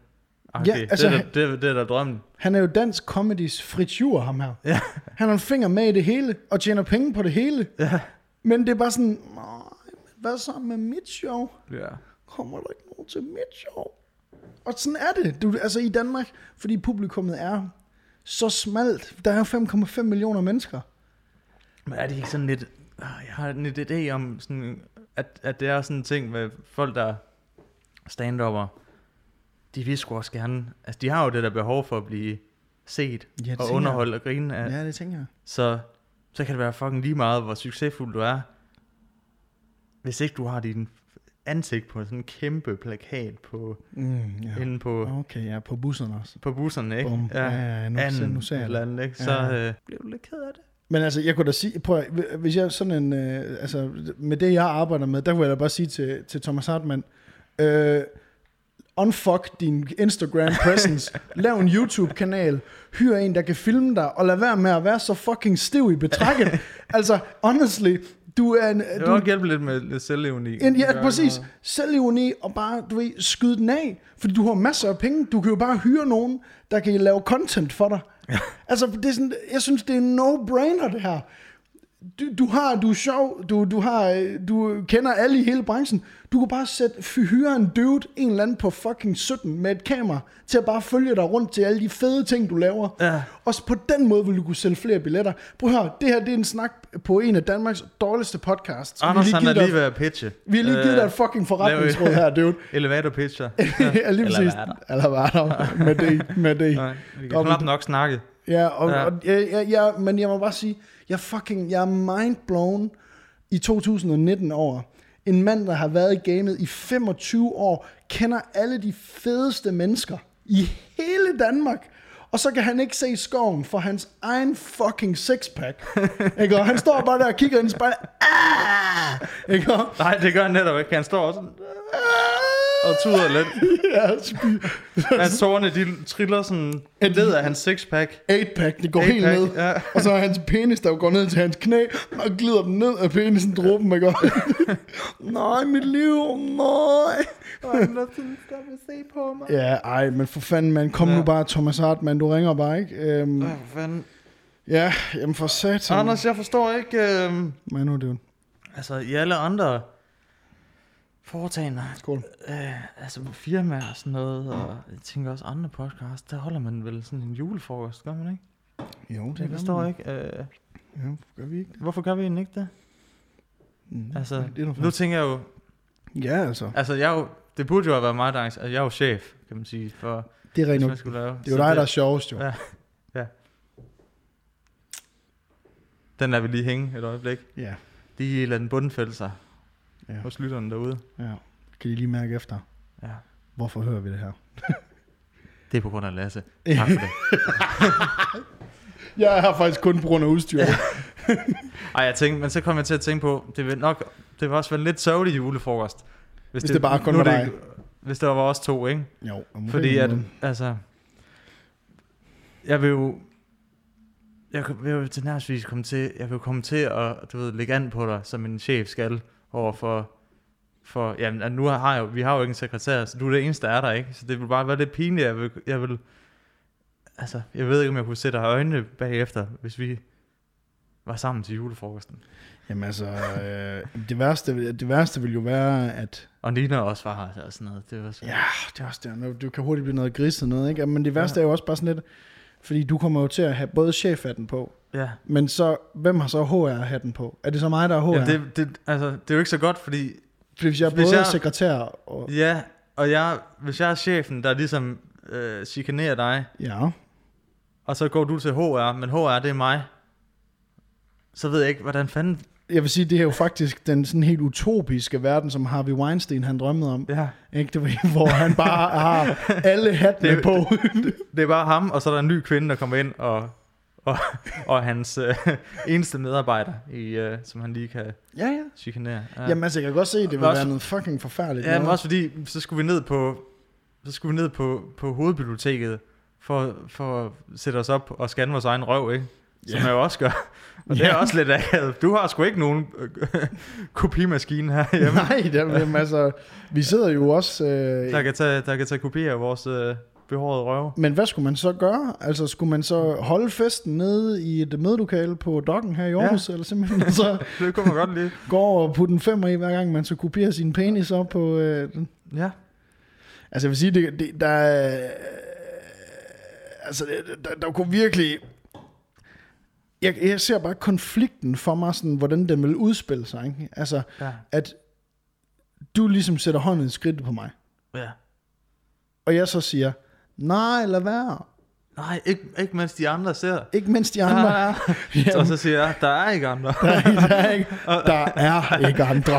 Ja, Ja, altså, det, er da- det, er- det er da drømmen. Han er jo dansk comedys fritur, ham her. Ja. Han har en finger med i det hele, og tjener penge på det hele. Ja. Men det er bare sådan, hvad så med mit show? ja. Kommer der ikke nogen til mit show? Og sådan er det. Du, altså i Danmark, fordi publikummet er så smalt. Der er jo 5,5 millioner mennesker. Men er det ikke sådan lidt... ah, Jeg har en idé om, sådan, at, at det er sådan en ting med folk, der stand de vil sgu også gerne... Altså, de har jo det der behov for at blive set Ja, og underholdt og grine af. Ja, det tænker jeg. Så, så kan det være fucking lige meget, hvor succesfuld du er. Hvis ikke du har din ansigt på sådan en kæmpe plakat på, Mm, ja. inde på, Okay, ja, på busserne også. på busserne, ikke? Bum. Ja, ja, ja, nu, anden ser, nu ser jeg det. andet, ikke? Så Ja. øh, bliver du lidt ked af det. Men altså, jeg kunne da sige, prøv hvis jeg sådan en, øh, altså, med det jeg arbejder med, der kunne jeg da bare sige til, til Thomas Hartmann, øh, unfuck din Instagram presence, lav en YouTube-kanal, hyr en, der kan filme dig, og lad være med at være så fucking stiv i betrækket. altså, honestly, du er en... Det Du, også hjælpe lidt med lidt selvironi. en, ja, præcis. Selvironi og bare, du ved, skyde den af. Fordi du har masser af penge. Du kan jo bare hyre nogen, der kan lave content for dig. altså, det er sådan, jeg synes, det er en no-brainer, det her. Du, du har, du er sjov, du, du, har, øh, du kender alle i hele branchen. Du kan bare sætte, fy- hyre en dude, en eller anden på fucking 17 med et kamera, til at bare følge dig rundt til alle de fede ting, du laver. Ja. Også på den måde vil du kunne sælge flere billetter. Prøv at høre, det her det er en snak på en af Danmarks dårligste podcasts. Vi har Anders, han er lige ved at pitche. vi har lige givet dig et fucking forretningsråd her, dude. Elevator pitcher. ja, lige Eller præcis. hvad er der? Eller hvad er der? Med det, med det. Nej, vi kan knap nok snakke. Ja, og, Ja. og ja, ja, ja, men jeg må bare sige, jeg fucking, jeg er mindblown i 2019 over en mand, der har været i gamet i 25 år, kender alle de fedeste mennesker i hele Danmark, og så kan han ikke se skoven for hans egen fucking sixpack. ikke? Og han står bare der og kigger ind i spejlet. Ah! Ikke? Nej, det gør han netop ikke. Han står også sådan, og tuder lidt. ja, sp- Hans tårne, de triller sådan ned af hans sixpack. 8-pack, det går helt Eight-pack, ned. ja. Og så er hans penis, der går ned til hans knæ, og glider dem ned af penisen, dråben, ikke? nej, mit liv, nej. stop at se på mig. Ja, ej, men for fanden, man. Kom Ja. nu bare, Thomas Hartmann, du ringer bare, ikke? Øhm, Hvad fanden? ja, jamen for satan. Anders, jeg forstår ikke... Øh, Men nu er det jo. altså, i alle andre foretagender, Skål. øh, altså firmaer og sådan noget, og jeg tænker også andre podcasts, der holder man vel sådan en julefrokost, gør man ikke? Jo, det Jeg gør forstår man. ikke. Øh, Ja, gør vi ikke det? hvorfor gør vi egentlig ikke det? Mm, Altså, det er nu faktisk- tænker jeg jo, Ja, altså. altså jeg jo, det burde jo have været mig, der altså, jeg er jo chef, kan man sige, for Det er lave. Det er jo dig, der er sjovest, jo. Ja. Den lader vi lige hænge et øjeblik. Ja. De lader den bundfælde sig Ja. hos lytterne derude. ja. Kan de lige mærke efter, Ja. hvorfor hører vi det her? Det er på grund af Lasse. Tak for det. Jeg er her faktisk kun på grund af udstyret. Ej, jeg tænkte, men så kom jeg til at tænke på, det vil nok, det var også være en lidt sørgelig julefrokost. Hvis det bare kun var det- dig. Hvis det var os to, ikke? jo, Fordi at, altså, jeg vil jo, jeg vil jo til nærmest komme til, jeg vil komme til at, du ved, lægge an på dig, som en chef skal, over for For, jamen, altså, nu har jeg, vi har jo ikke en sekretær, så du er det eneste, der er der, ikke? Så det vil bare være lidt pinligt. Jeg vil, jeg vil, altså, jeg ved ikke, om jeg kunne sætte øjnene bagefter, hvis vi var sammen til julefrokosten. Jamen altså, øh, det, værste, det værste vil jo være, at... Og Nina også var her og sådan noget. Det var så... Ja, det er også det. Nu- Du kan hurtigt blive noget griset noget, ikke? Men det værste ja. er jo også bare sådan lidt... Fordi du kommer jo til at have både chefhatten på, ja. men så, hvem har så HR-hatten på? Er det så mig, der er HR? ja det, det, altså, det er jo ikke så godt, fordi Fordi hvis jeg er hvis både jeg- sekretær og... Ja, og jeg, hvis jeg er chefen, der ligesom øh, chikanerer dig, Ja. og så går du til HR, men HR det er mig, så ved jeg ikke, hvordan fanden... Jeg vil sige, det er jo faktisk den sådan helt utopiske verden, som Harvey Weinstein han drømmede om. Ja. Ikke? Det var, hvor han bare har alle hattene Det- på. Det er bare ham, og så er der en ny kvinde, der kommer ind, og, og, og hans øh, eneste medarbejder, i, øh, som han lige kan ja, ja. chikanere. Ja. Jamen altså, jeg kan godt se, det vil også- være noget fucking forfærdeligt. ja, men også fordi, så skulle vi ned på, så skulle vi ned på, på hovedbiblioteket, for, for at sætte os op og scanne vores egen røv, ikke? Som Ja. jeg jo også gør. Og det er Ja. også lidt akavet. Du har sgu ikke nogen øh, kopimaskine her hjemme. Nej, er, jamen, altså, vi sidder jo også... Der Øh, kan tage, der kan tage kopier af vores øh, behårede røve. men hvad skulle man så gøre? Altså, skulle man så holde festen nede i et mødelokale på Dokken her i Aarhus, ja. eller simpelthen så Det kunne man godt lide. gå og putte en femmer i, hver gang man så kopierer sin penis op på... Øh, den? Ja. Altså, jeg vil sige, det, det, der er... Altså, det- der, der kunne virkelig... Jeg, jeg ser bare konflikten for mig, sådan, hvordan den vil udspille sig. Ikke? Altså, Ja. at du ligesom sætter hånden i skridtet på mig, ja. og jeg så siger, nej, lad være. Nej, ikke, ikke mens de andre ser. Ikke mens de andre. Jamen, Og så siger jeg, der er ikke andre. der, er, der, er ikke, der er ikke andre.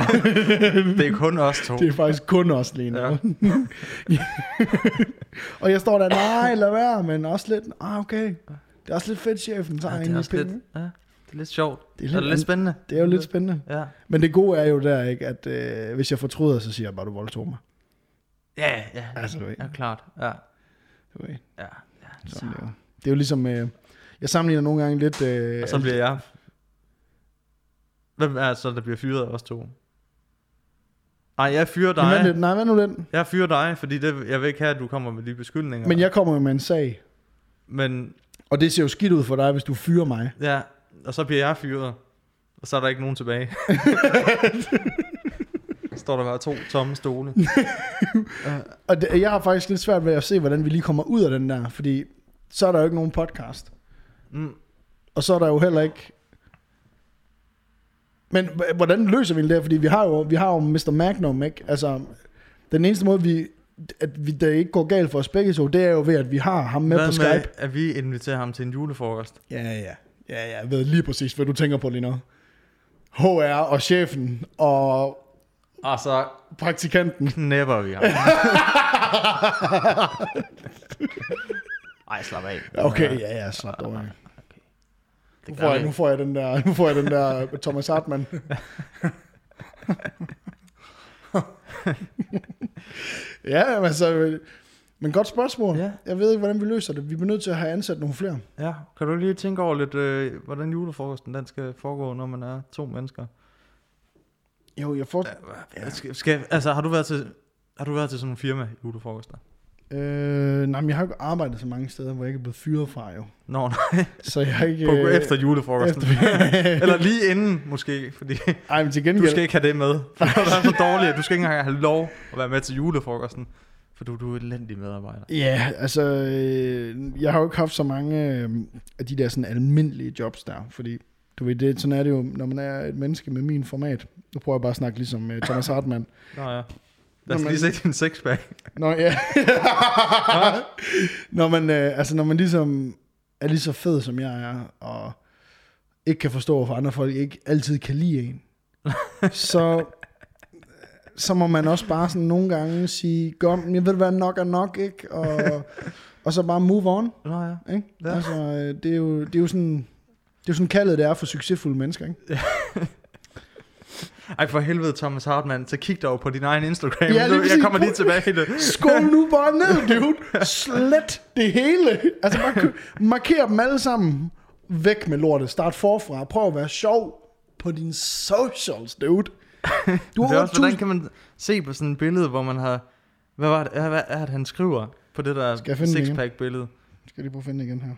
Det er kun os to. Det er faktisk kun os lige nu. Ja. og jeg står der, nej, lad være, men også lidt, ah, okay. Det er også lidt fedt, chefen tager Ja, det er også penge. lidt, ja, det er lidt sjovt. Det Det er er, lidt lidt, lidt spændende. Det er jo lidt spændende. Ja. Men det gode er jo der, ikke, at øh, hvis jeg fortryder, så siger jeg bare, du voldtog mig. Ja, ja. Altså, du. Ja, klart. Ja, Ved. ja. ja. Sådan det, er jo. det er jo ligesom, øh, jeg sammenligner nogle gange lidt... Øh, Og så bliver jeg... Hvem er det så, der bliver fyret af os to? Nej, jeg fyrer Men dig. lidt, nej, hvad nu den? Jeg fyrer dig, fordi det, jeg vil ikke have, at du kommer med de beskyldninger. Men jeg kommer jo med en sag, Men og det ser jo skidt ud for dig, hvis du fyrer mig. ja, og så bliver jeg fyret. Og så er der ikke nogen tilbage. Står der bare to tomme stole. Og det, jeg har faktisk lidt svært ved at se, hvordan vi lige kommer ud af den der, fordi så er der jo ikke nogen podcast. Mm. Og så er der jo heller ikke... Men hvordan løser vi det der? Fordi vi har jo, vi har jo Mr. Magnum, ikke? Altså, den eneste måde, vi, at vi, det ikke går galt for os begge to, det er jo ved, at vi har ham med Hvad på Skype. med, at vi inviterer ham til en julefrokost? Ja, ja. Ja, ja, jeg ved lige præcis, hvad du tænker på lige nu. HR og chefen og Og så praktikanten. knæpper vi ham. Ej, slap af. Okay, ja, ja, slap dog af. Nu Det får, jeg, vi. nu får jeg den der, nu får jeg den der Thomas Hartmann. ja, men altså, men godt spørgsmål. Ja. Jeg ved ikke, hvordan vi løser det. Vi bliver nødt til at have ansat nogle flere. Ja, kan du lige tænke over lidt, øh, hvordan julefrokosten den skal foregå, når man er to mennesker? Jo, jeg får... Ja. Skal, skal, altså, har du været til, har du været til sådan nogle firma julefrokoster? Øh, nej, men jeg har ikke arbejdet så mange steder, hvor jeg ikke er blevet fyret fra, jo. Nå, nej, Så jeg har ikke... på, øh, efter julefrokosten. efter- Eller lige inden, måske, fordi Ej, men til du gengæld... skal ikke have det med. For det er så dårligt, at du skal ikke engang have lov at være med til julefrokosten. For du, du er elendig medarbejder. Ja, altså, øh, jeg har jo ikke haft så mange øh, af de der sådan almindelige jobs der, fordi du ved, det, sådan er det jo, når man er et menneske med min format. Nu prøver jeg bare at snakke ligesom uh, Thomas Hartmann. Nå ja. Lad os lige se din sexpack. Nå ja. når man, øh, altså når man ligesom er lige så fed som jeg er, og ikke kan forstå, hvorfor andre folk ikke altid kan lide en, så, så må man også bare sådan nogle gange sige, godt, jeg ved hvad, nok er nok, ikke? Og, og så bare move on, Nå ja. ikke? Ja. Altså, øh, det er jo, det er jo sådan, det er jo sådan kaldet det er for succesfulde mennesker, ikke? Ej for helvede, Thomas Hartmann, så kig dog på din egen Instagram. Ja, lige jeg kommer lige tilbage til det. Skål nu bare ned, dude. Slet det hele. Altså bare marker dem alle sammen. Væk med lortet. Start forfra. Prøv at være sjov på dine socials, dude. Du Det har er også, hvordan 8.000. kan man se på sådan et billede, hvor man har... Hvad var det, hvad er det han skriver på det der Skal jeg finde det igen? sixpack billede? Skal jeg lige prøve at finde det igen her.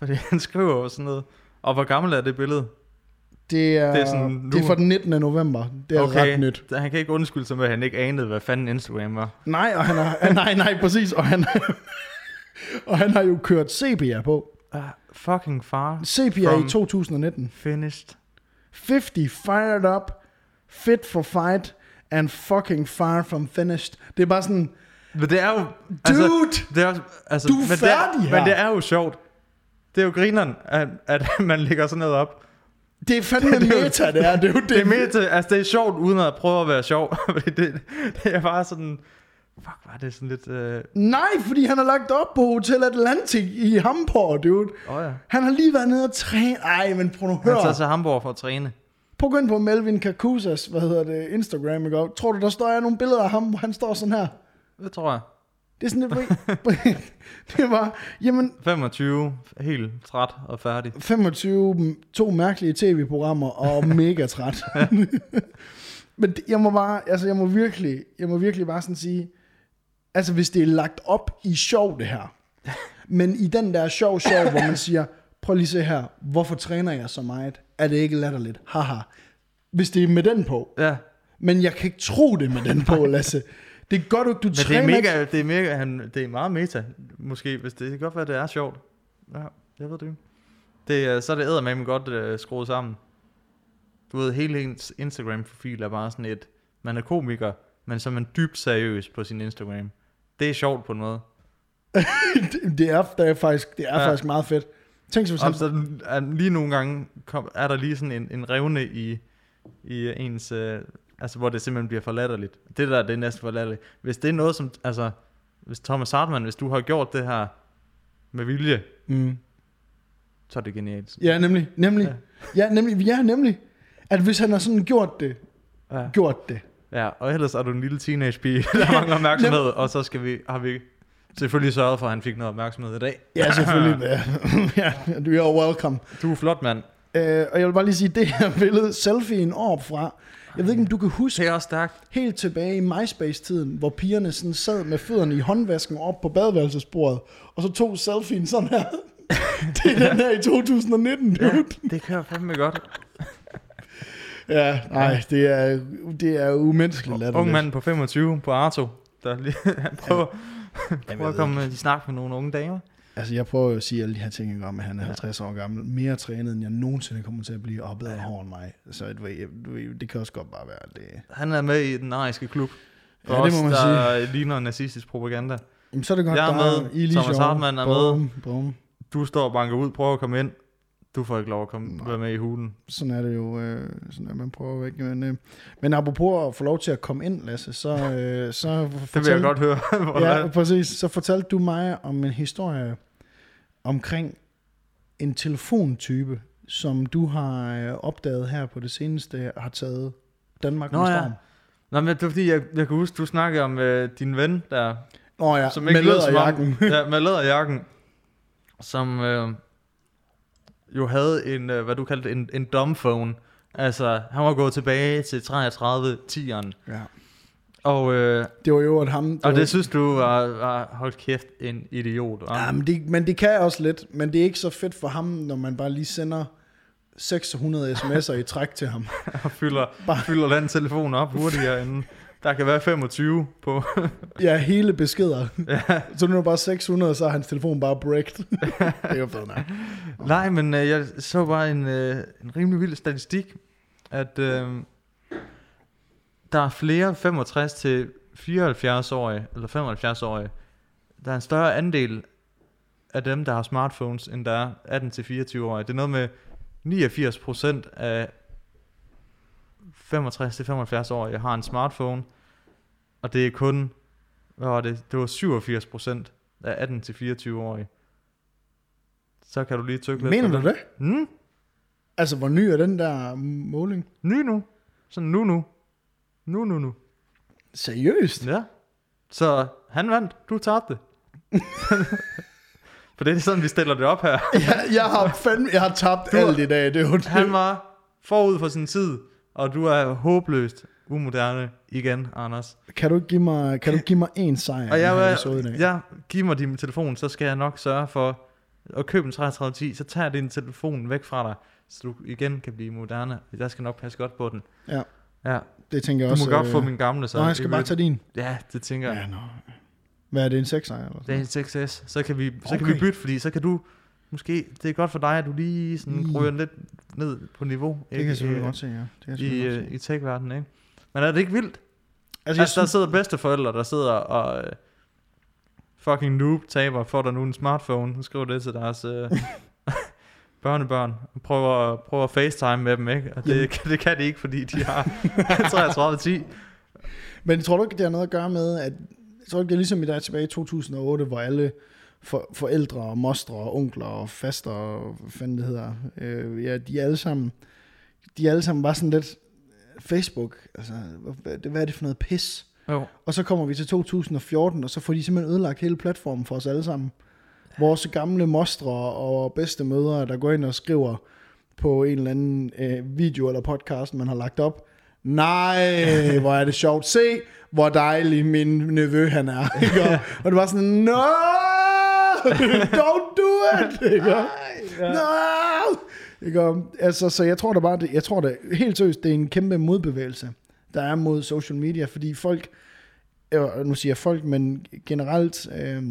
Fordi han skriver jo sådan noget. Og hvor gammel er det billede? Det er, Det er er, sådan nu- det er fra den 19. november. Det er okay. ret nyt. Han kan ikke undskylde sig med, at han ikke anede, hvad fanden Instagram var. Nej, og han har, nej, nej, præcis. Og han, og han har jo kørt sepia på. Uh, fucking far. Sepia i 2019. Finished. 50 fired up, fit for fight, and fucking far from finished. Det er bare sådan, Men det er jo... dude! det er, altså, Du er men det færdig her. Men det er jo sjovt. Det er jo grineren, at, at man lægger sådan noget op. det er fandme Det er jo- meta, det er. Det er jo det. Det er til, altså det er sjovt, uden at prøve at være sjov. Fordi det, det er bare sådan, fuck, var det sådan lidt, øh, Nej, fordi han har lagt op på Hotel Atlantic i Hamburg, dude. åh oh ja. Han har lige været nede og træne. Ej, men prøv nu at Han tager til Hamburg for at træne. Prøv at gå ind på Melvin Kakusas, hvad hedder det, Instagram, ikke? Og Tror du, der står jeg nogle billeder af ham, hvor han står sådan her? Det tror jeg. Det er sådan lidt... det var, jamen, 25, helt træt og færdig. 25, to mærkelige tv-programmer og mega træt. Men jeg må bare, altså jeg må virkelig, jeg må virkelig bare sådan sige, altså hvis det er lagt op i sjov det her, men i den der sjov sjov, hvor man siger, prøv lige se her, hvorfor træner jeg så meget? Er det ikke latterligt? Haha. Hvis det er med den på. Ja, Men jeg kan ikke tro det med den på, Lasse. Det er godt, at du men det er mega, det er mega, han, det er meget meta, måske, hvis det, det kan godt være, det er sjovt. Ja, jeg ved det ikke. Det, så er det eddermame godt uh, skruet sammen. Du ved, hele ens Instagram-profil er bare sådan et, man er komiker, men så er man dybt seriøs på sin Instagram. Det er sjovt på en måde. det, det er, det er faktisk, det er Ja. faktisk meget fedt. Tænk så hvis han, er lige nogle gange kom, er der lige sådan en, en revne i, i ens... Øh, altså, hvor det simpelthen bliver for latterligt. Det der, det er næsten for latterligt. Hvis det er noget som... Altså, hvis Thomas Hartmann, hvis du har gjort det her med vilje, mm. så er det genialt. Ja, nemlig. Nemlig. Ja. Ja. nemlig. Ja, nemlig. At hvis han har sådan gjort det, Ja. gjort det. ja, og ellers er du en lille teenage-pige, der mangler opmærksomhed, og så skal vi, har vi selvfølgelig sørget for, at han fik noget opmærksomhed i dag. Ja, selvfølgelig. ja, ja, du er welcome. Du er flot, mand. Øh, og jeg vil bare lige sige, det her billede, selfien op fra, jeg ved ikke, om du kan huske, Det er også stærkt. helt tilbage i MySpace-tiden, hvor pigerne sådan sad med fødderne i håndvasken op på badeværelsesbordet, og så tog selfien sådan her. det er den her i 2019, dude. Ja, det kører fandme godt. Ja, nej, det er, det er umenneskeligt latterligt. Ung mand på 25 på Arto, der lige, han prøver, prøver at komme i snak med nogle unge damer. Altså, jeg prøver jo at sige alle de her ting, om, at han er 50 år gammel. Mere trænet, end jeg nogensinde kommer til at blive, og bedre hår end mig. Så ved, det kan også godt bare være, det... Han er med i den ariske klub. For Ja, det må os, man der ligner nazistisk propaganda. Jamen, så er det godt, Jeg er der med. I lige Thomas. Hartmann er bum, Bum. Du står og banker ud, prøver at komme ind. Du får ikke lov at komme, Nej. være med i hulen. Sådan er det jo, øh, sådan er man prøver ikke. Men, øh, men apropos at få lov til at komme ind, Lasse, så, øh, så Det vil jeg godt høre. Ja, ja. præcis. Så fortalte du mig om en historie omkring en telefontype, som du har øh, opdaget her på det seneste, har taget Danmark Nå med ja. storm. Nå, men det er fordi, jeg, jeg kan huske, du snakkede om øh, din ven, der Nå ja, som med ikke lød som om- læderjakken. ja, med læderjakken, som øh, jo havde en, øh, hvad du kaldte en, en dumbphone. Altså, han var gået tilbage til 33 10'eren. ja. Og, øh, Det var jo at ham... Det og var, det synes du var, var hold kæft, en idiot. hva'? ja, men, det, men det kan også lidt, men det er ikke så fedt for ham, når man bare lige sender 600 sms'er i træk til ham. og fylder, Bare- fylder den telefon op hurtigere end... Der kan være 25 på... Ja, hele beskeder. Ja. Så nu er bare 600, så er hans telefon bare bricked. det er jo fedt nok. Nej, men øh, jeg så bare en, øh, en rimelig vild statistik, at øh, der er flere 65 til 74-årige, eller 75-årige, der er en større andel af dem, der har smartphones, end der er 18 til 24-årige. Det er noget med 89 procent af 65 til 75-årige har en smartphone, og det er kun, hvad var det, det var 87 procent af 18 til 24-årige. Så kan du lige tykke lidt Mener du det? Mm, Altså, hvor ny er den der måling? ny nu. Sådan nu nu. Nu nu nu. Seriøst? Ja. Så han vandt, du tabte. For det er sådan, vi stiller det op her. jeg, jeg har fandme, jeg har tabt Du- alt i dag. Det er jo det. Han var forud for sin tid, og du er håbløst umoderne igen, Anders. Kan du ikke give mig, kan du give mig en sejr Og her jeg, episode i dag? jeg, jeg giver mig din telefon, så skal jeg nok sørge for at købe en 3310, så tager jeg din telefon væk fra dig, så du igen kan blive moderne. Jeg skal nok passe godt på den. Ja. Ja, Det tænker jeg du også. må godt øh, få min gamle, så Nå, jeg skal bare vil- tage din. Ja, det tænker jeg. Ja, nå. Hvad er det, en 6 eller Det er sådan? en 6S, så kan vi, så kan vi Okay. bytte, fordi så kan du, måske, det er godt for dig, at du lige sådan Mm. ryger lidt ned på niveau. Det kan jeg selvfølgelig i, godt se, ja. Det kan jeg I, godt øh, se. i tech-verdenen, ikke? Men er det ikke vildt? Altså, Altså, der synes, sidder bedsteforældre, der sidder og øh, fucking noob taber, får der nu en smartphone, så skriver det til deres øh, børnebørn, og prøver, prøver at facetime med dem, ikke? Og det, Jamen. det kan de ikke, fordi de har 3310. men tror du ikke, det har noget at gøre med, at jeg tror ikke, det er ligesom i dag tilbage i 2008, hvor alle for, forældre og mostre og onkler og faster og hvad fanden det hedder, øh, ja, de er alle sammen, de er alle sammen bare sådan lidt Facebook, altså, hvad, hvad er det for noget pis? Jo. Og så kommer vi til 2014, og så får de simpelthen ødelagt hele platformen for os alle sammen. Vores gamle mostre og bedste mødre, der går ind og skriver på en eller anden øh, video eller podcast, man har lagt op. Nej, hvor er det sjovt. Se, hvor dejlig min nevø han er. Ikke? Og, og det var sådan, no, don't do it. Ikke? No! Ikke? Altså, så jeg tror da bare, det, jeg tror da helt seriøst, det er en kæmpe modbevægelse, der er mod social media, fordi folk, øh, nu siger jeg folk, men generelt øh,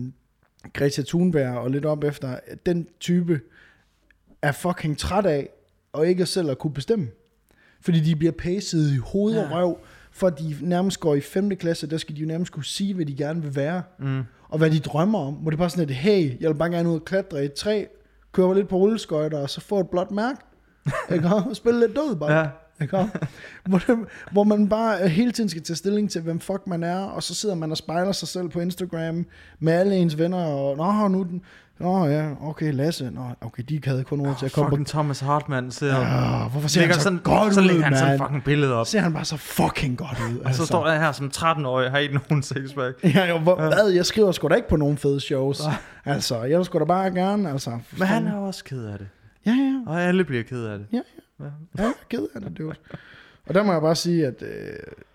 Greta Thunberg og lidt op efter, den type er fucking træt af, og ikke selv at kunne bestemme. Fordi de bliver pacet i hoved og Ja. røv, for at de nærmest går i 5. klasse, der skal de jo nærmest kunne sige, hvad de gerne vil være, Mm. Og hvad de drømmer om. Hvor det er bare sådan et, hey, jeg vil bare gerne ud og klatre i et træ, køre lidt på rulleskøjter, og så få et blåt mærke. Ikke? Og spille lidt død bare. Ja. Ikke? Hvor, det, hvor man bare øh, hele tiden skal tage stilling til, hvem fuck man er, og så sidder man og spejler sig selv på Instagram med alle ens venner, og nå, nu den, nå ja, okay, Lasse, nå, okay, de havde kun råd til at komme på Fucking Thomas Hartmann sidder Ah, hvorfor ser han så sådan, godt så ud, lægger han sådan mand? fucking billede op. Ser han bare så fucking godt ud. altså. Og så står jeg her som 13-årig, har ikke nogen sexpack. Ja, jo, hvor, hvad, jeg skriver sgu da ikke på nogen fede shows. Altså, jeg sgu da bare gerne, altså. Men han er også ked af det. Ja, ja, Og alle bliver ked af det. Ja, ja. ja, er ked af det, dude. Og der må jeg bare sige, at, øh,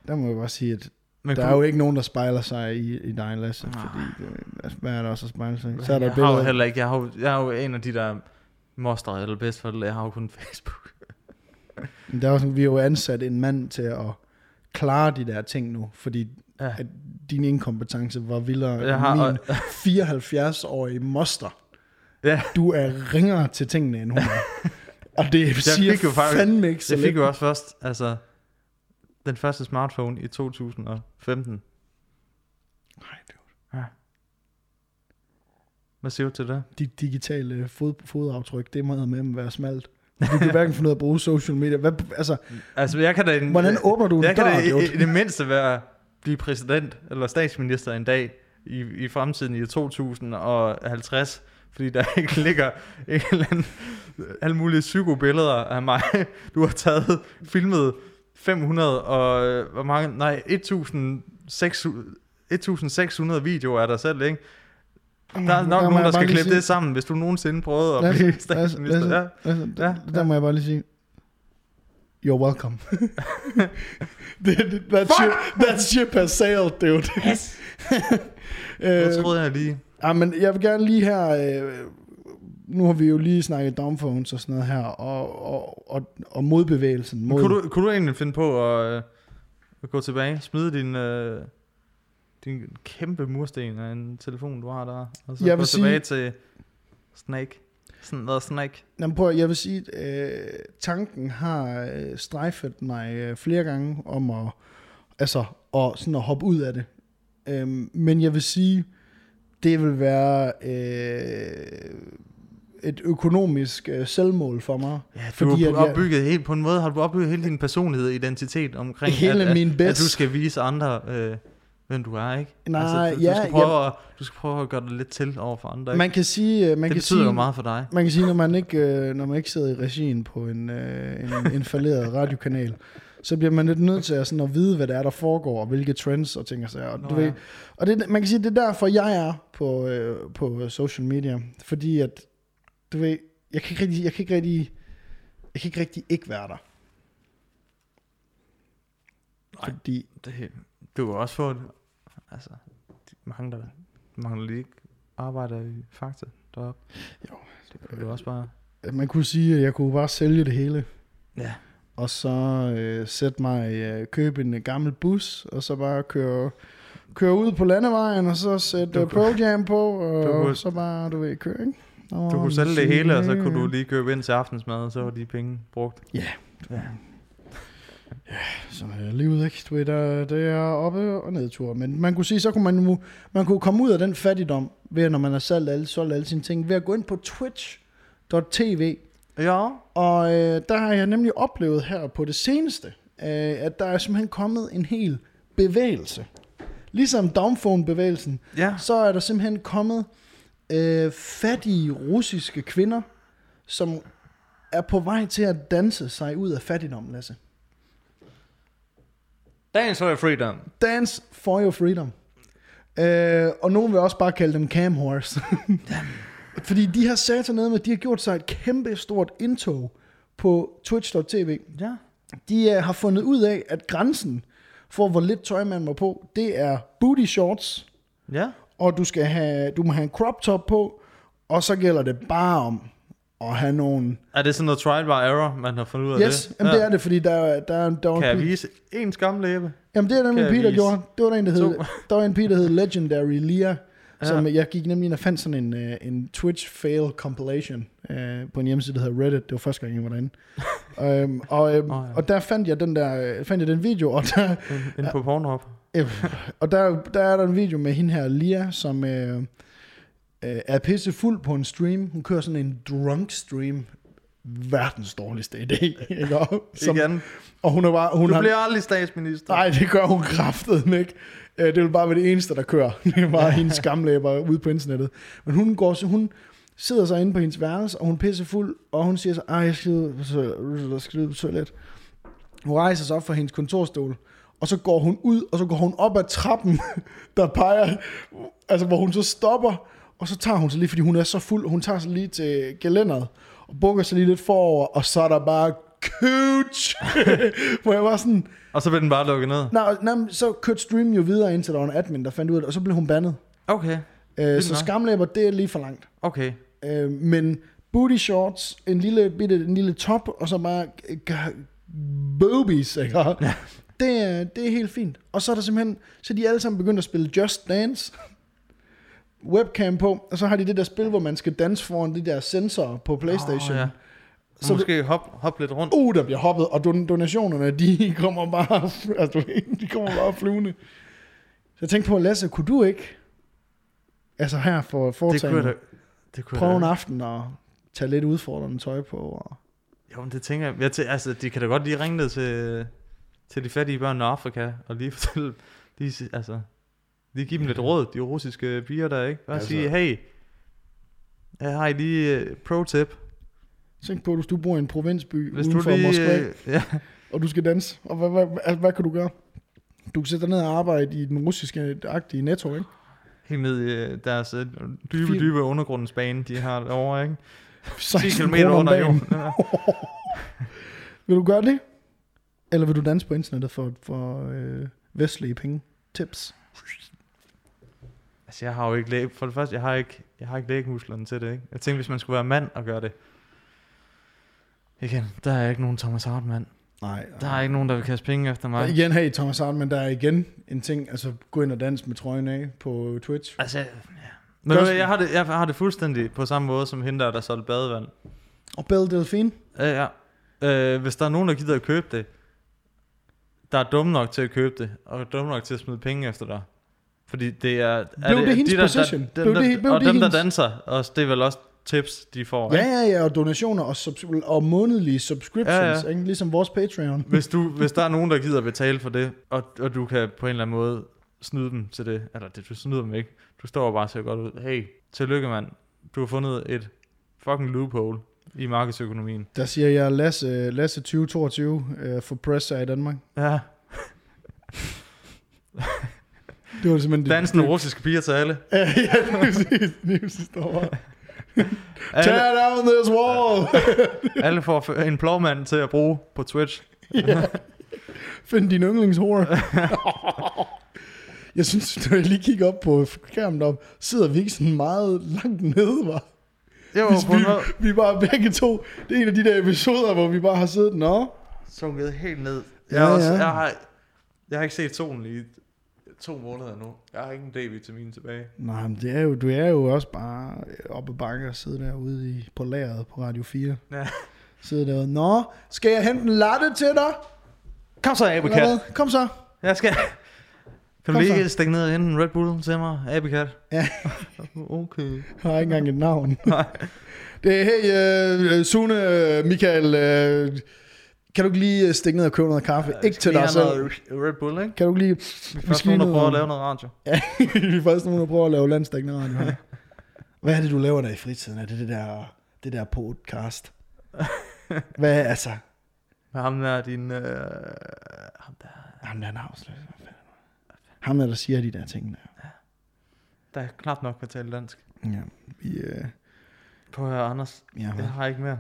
der må jeg bare sige, at Men der er jo ikke nogen, der spejler sig i, i dig, Lasse, fordi, det, altså, hvad er der også at spejle sig i? Så er der jeg et har jo heller ikke, jeg har, jo- jeg er jo en af de der mostre eller bedsteforældre, jeg har jo kun Facebook. Men Der er sådan, vi har jo ansat en mand til at klare de der ting nu, fordi Ja. at din inkompetence var vildere Jeg har, min 74-årige moster. ja, Du er ringere til tingene, end hun er. Og det siger fik jo faktisk- fandme ikke så jeg fik lidt. jo også først, altså, den første smartphone i 2015. Nej, dude. Hvad siger du til det? Dit digitale fod, fodaftryk, det må med være smalt. Du kan hverken finde ud af at bruge social media. Hvad, altså, Altså, jeg kan da... En, hvordan åbner du en jeg kan dør, da i, i, det mindste være blive præsident eller statsminister en dag i, i fremtiden i 2050, fordi der ikke ligger en eller anden, alle mulige psykobilleder af mig. Du har taget, filmet 500 og, hvor mange, nej, 1600, 1600 videoer af dig selv, ikke? Der er nok må nogen, der skal klippe sige- det sammen, hvis du nogensinde prøvede at Lasse, blive Lasse, statsminister. Lasse, Ja. Altså, Ja, ja, der må jeg bare lige sige, you're welcome. det, that, ship, that ship has sailed, dude. Yes. øh, Jeg troede jeg lige. ja, men jeg vil gerne lige her, øh, nu har vi jo lige snakket downphones og sådan noget her, og, og, og, og modbevægelsen. Mod, Kunne du, kunne du egentlig finde på at, øh, at gå tilbage, smide din, øh, din kæmpe mursten af en telefon, du har der, og så Jeg gå tilbage til Snake? Sådan noget Snake. Jamen, prøv, jeg vil sige, at øh, tanken har øh, strejfet mig øh, flere gange om at, altså, og sådan at hoppe ud af det. Øhm, men jeg vil sige, det vil være øh, et økonomisk øh, selvmål for mig. Ja, du Fordi har at jeg- opbygget helt, på en måde har du opbygget hele din personlighed og identitet omkring, Hele at, min at, bedst- at, du skal vise andre, øh, hvem du er, ikke? Nej, altså, du, ja, du, skal prøve at, du skal prøve at gøre det lidt til over for andre, ikke? Man kan sige, øh, man det kan betyder sige, jo meget for dig. Man kan sige, når man ikke, øh, når man ikke sidder i regien på en, øh, en, en falderet radiokanal, så bliver man lidt nødt til at, sådan, at vide, hvad det er, der foregår, og hvilke trends og ting og sager. Og, Nå, du ved, ja. og det, man kan sige, det er derfor, jeg er på, øh, på social media. Fordi at, du ved, jeg kan ikke rigtig, jeg kan ikke rigtig, jeg kan ikke rigtig ikke være der. Nej. Fordi, Det, du kan også få det. Altså, de mange, der mangler lige ikke arbejder i Fakta deroppe. Jo. Det kan du også bare... man kunne sige, at jeg kunne bare sælge det hele. Ja. Og så øh, sætte mig, øh, købe en gammel bus, og så bare køre, køre ud på landevejen, og så sætte kunne- Pro Jam på, og kunne- så bare, du ved, køre, ikke? Og Du kunne sælge det hele, og så kunne du lige købe ind til aftensmad, og så var de penge brugt. Ja. ja. Så er livet, ikke? Du ved, der, det er oppe og nedtur. Men man kunne sige, så kunne man, nu- man kunne komme ud af den fattigdom, ved at når man har solgt alle, solgt alle sine ting, ved at gå ind på twitch.tv, Ja. Og øh, der har jeg nemlig oplevet her på det seneste, øh, at der er simpelthen kommet en hel bevægelse. Ligesom Downphone-bevægelsen, Ja. så er der simpelthen kommet øh, fattige russiske kvinder, som er på vej til at danse sig ud af fattigdom, Lasse. Dagens for freedom. Dance for your freedom. Øh, og nogen vil også bare kalde dem cam horse. Fordi de har sat sig ned med, de har gjort sig et kæmpe stort indtog på twitch.tv. Ja. De uh, har fundet ud af, at grænsen for, hvor lidt tøj man må på, det er booty shorts, Ja. Og du, skal have, du må have en crop top på, og så gælder det bare om at have nogle... Er det sådan noget trial by error, man har fundet ud af Yes, det? jamen, det er det, fordi der, der, er- der var Kan jeg en vise en skamlæbe? Jamen det er nemlig kan en pige, der gjorde. Det var der en, der hed, to? der var en pige, der hed Legendary Lia, Ja. som jeg gik nemlig ind og fandt sådan en, uh, en Twitch fail compilation uh, på en hjemmeside, der hedder Reddit. Det var første gang, jeg var derinde. um, og, Åh, oh, ja. ja. og der fandt jeg den der, øh, fandt jeg den video, og der, Inde på Pornhub? Øh, og der, der er der en video med hende her, Lia, som øh, øh, er pisse fuld på en stream. Hun kører sådan en drunk stream. Verdens dårligste idé. Ikke? Og, som, Igen. og hun er bare... Hun Du har, bliver aldrig statsminister. nej, det gør hun kraftedeme ikke. Øh, Det vil bare være det eneste, der kører. Det er bare hendes skamlæber ude på internettet. Men hun går så, hun sidder så inde på hendes værelse, og hun er pisse fuld, og hun siger så, ej, jeg skal ud på toilet. Hun rejser sig op fra hendes kontorstol, og så går hun ud, og så går hun op ad trappen, der peger, altså hvor hun så stopper, og så tager hun sig lige, fordi hun er så fuld, hun tager sig lige til gelænderet, og bukker sig lige lidt forover, og så er der bare cooch, hvor jeg var sådan, Og så bliver den bare lukket ned. nej, nej, så kørte streamen jo videre, indtil der var en admin, der fandt ud af det, og så blev hun bandet. Okay. Øh, så skamlæber, det er lige for langt. Okay. Øh, men booty shorts, en lille, bitte, en lille top, og så bare g- boobies, ikke? Ja. Det, er, det er helt fint. Og så er der simpelthen, så er de alle sammen begyndt at spille Just Dance, webcam på, og så har de det der spil, hvor man skal danse foran de der sensorer på Playstation. Oh, ja. Så måske hop, hop lidt rundt. Uh, der bliver hoppet, og don- donationerne, de kommer bare, altså, du de kommer bare flyvende. Så jeg tænkte på, Lasse, kunne du ikke, altså her for Det kunne. Det kunne prøve en aften og tage lidt udfordrende tøj på? Og... Jo, men det tænker jeg. jeg tæ- altså, de kan da godt lige ringe ned til, til de fattige børn i Afrika, og lige fortælle, lige, altså, lige give dem lidt råd, de russiske piger der, ikke? Bare Altså- sige, hey, jeg har I lige uh, pro-tip. Tænk på, hvis du bor i en provinsby Hvis uden for lige, Moskva, øh, ja, og du skal danse, og hvad, hvad, hvad, hvad kan du gøre? Du kan sætte dig ned og arbejde i den russiske-agtige netto, ikke? helt ned i øh, deres øh, dybe, Fint. dybe undergrundsbane, de har derovre, ikke? 10 16 km under jorden. Vil du gøre det? Eller vil du danse på internettet for, for øh, vestlige penge? Tips. Altså, jeg har jo ikke læg, for det første, jeg har ikke, jeg har ikke lægmusklerne til det, ikke? Jeg tænkte, hvis man skulle være mand og gøre det. Igen, der er ikke nogen Thomas Hartmann. Nej. Der er ikke nogen, der vil kaste penge efter mig. Og igen, hey Thomas Hartmann, der er igen en ting, altså gå ind og dans med trøjen af på Twitch. Altså, ja. Men Gør- jeg har, det, jeg har det fuldstændig på samme måde som hende der, der solgte badevand. Og Belle Delphine. Ja, ja. Øh, hvis der er nogen, der gider at købe det, der er dumme nok til at købe det, og dumme nok til at smide penge efter dig. Fordi det er... er Blev det hendes de der, position? Der, Blev dem, der, det- blev og det dem, der danser, også, det er vel også tips, de får. Ja, ja, ja, og donationer og, subs- og månedlige subscriptions, Ja, ja. Ikke? ligesom vores Patreon. Hvis, du, hvis der er nogen, der gider at betale for det, og, og du kan på en eller anden måde snyde dem til det, eller det, du snyder dem ikke, du står bare og ser godt ud. Hey, tillykke mand, du har fundet et fucking loophole i markedsøkonomien. Der siger jeg Lasse, Lasse 2022 uh, for presser i Danmark. Ja, Det var simpelthen dansende russiske piger til alle. Ja, ja, lige præcis. Lige præcis, der var. Tear down this wall! alle får en plovmand til at bruge på Twitch. ja. Find din yndlingshore. jeg synes, når jeg lige kigger op på skærmen op, sidder vi ikke sådan meget langt nede, var. Jo, vi, vi er bare begge to. Det er en af de der episoder, hvor vi bare har siddet, nå, sunket helt ned. Ja, Jeg, har også, ja. jeg, har, jeg har ikke set solen i to måneder nu. Jeg har ingen D-vitamin tilbage. Nej, men det er jo, du er jo også bare oppe ad bakke og sidde derude i, på lageret på Radio 4. Ja. Sidde derude. Nå, skal jeg hente en latte til dig? Kom så, Abekat. Kom så. Jeg skal... Kan du så. lige stikke ned og hente en Red Bull til mig, Abekat? Ja. okay. Jeg har ikke engang et navn. Nej. Det er, hey, uh, Sune, uh, Michael, uh, kan du ikke lige øh, stikke ned og købe noget kaffe? Ja, ikke til dig selv. Red Bull, ikke? Kan du ikke lige... Vi er først nogen, der prøver at lave noget radio. Ja, vi er faktisk nogen, der prøver at lave landstækkende radio her. Hvad er det, du laver der i fritiden? Er det det der, det der podcast? Hvad er altså? Med ham der, din... Øh, ham der, Ham der er en afsløs. Ham der, der siger de der ting der. der knap nok kan tale dansk. Ja, vi, øh, Prøv at høre, Anders. ja, Jeg har ikke mere.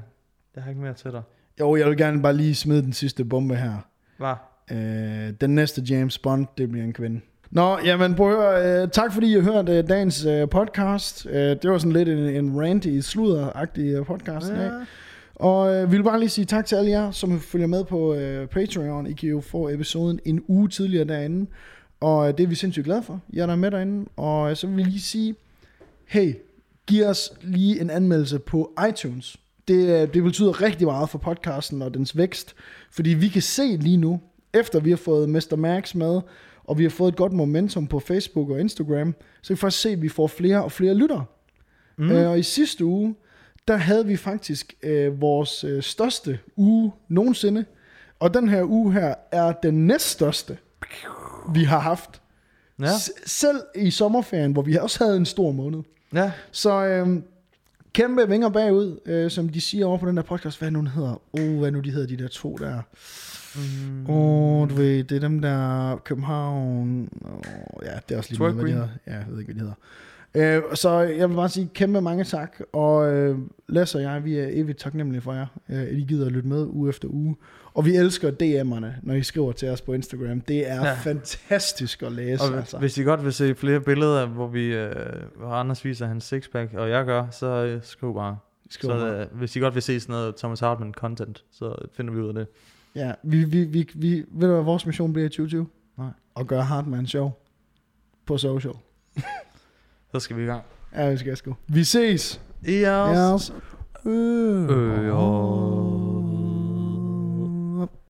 Jeg har ikke mere til dig. Jo, jeg vil gerne bare lige smide den sidste bombe her. Hvad? Øh, den næste James Bond, det bliver en kvinde. Nå, jamen prøv at høre, øh, tak fordi I har hørt øh, dagens øh, podcast. Øh, det var sådan lidt en, en ranty, sludderagtig øh, podcast. Ja. Og øh, vi vil bare lige sige tak til alle jer, som følger med på øh, Patreon. I kan jo få episoden en uge tidligere derinde. Og øh, det er vi sindssygt glade for. Jeg er der med derinde. Og øh, så vil vi lige sige, hey, giv os lige en anmeldelse på iTunes. Det, øh, det betyder rigtig meget for podcasten og dens vækst. Fordi vi kan se lige nu, efter vi har fået Mr. Max med, og vi har fået et godt momentum på Facebook og Instagram, så kan vi faktisk se, at vi får flere og flere lyttere. Mm. Øh, og i sidste uge, der havde vi faktisk øh, vores øh, største uge nogensinde. Og den her uge her er den næststørste, vi har haft. Ja. Selv i sommerferien, hvor vi også havde en stor måned. Ja. Så øh, kæmpe vinger bagud, øh, som de siger over på den der podcast. Hvad nu den hedder? Oh, hvad nu de hedder, de der to der? Mm. Oh, du ved, det er dem der København. Oh, ja, det er også lige meget, hvad de hedder. Ja, jeg ved ikke, hvad de hedder. Øh, så jeg vil bare sige kæmpe mange tak, og øh, Lasse og jeg, vi er evigt taknemmelige for jer, øh, at I gider at lytte med uge efter uge. Og vi elsker DM'erne, når I skriver til os på Instagram. Det er ja. Fantastisk at læse. Og altså. hvis I godt vil se flere billeder, hvor vi, øh, hvor Anders viser hans sixpack, og jeg gør, så øh, skriv bare. Skriv så øh, hvis I godt vil se sådan noget Thomas Hartmann content, så finder vi ud af det. Ja, vi, vi, vi, vi, ved du hvad vores mission bliver i 2020? Nej. At gøre Hartmann sjov på social. Så skal vi i gang. Ja, vi skal sgu. Vi ses. I er Yes. Øh. Øh, og...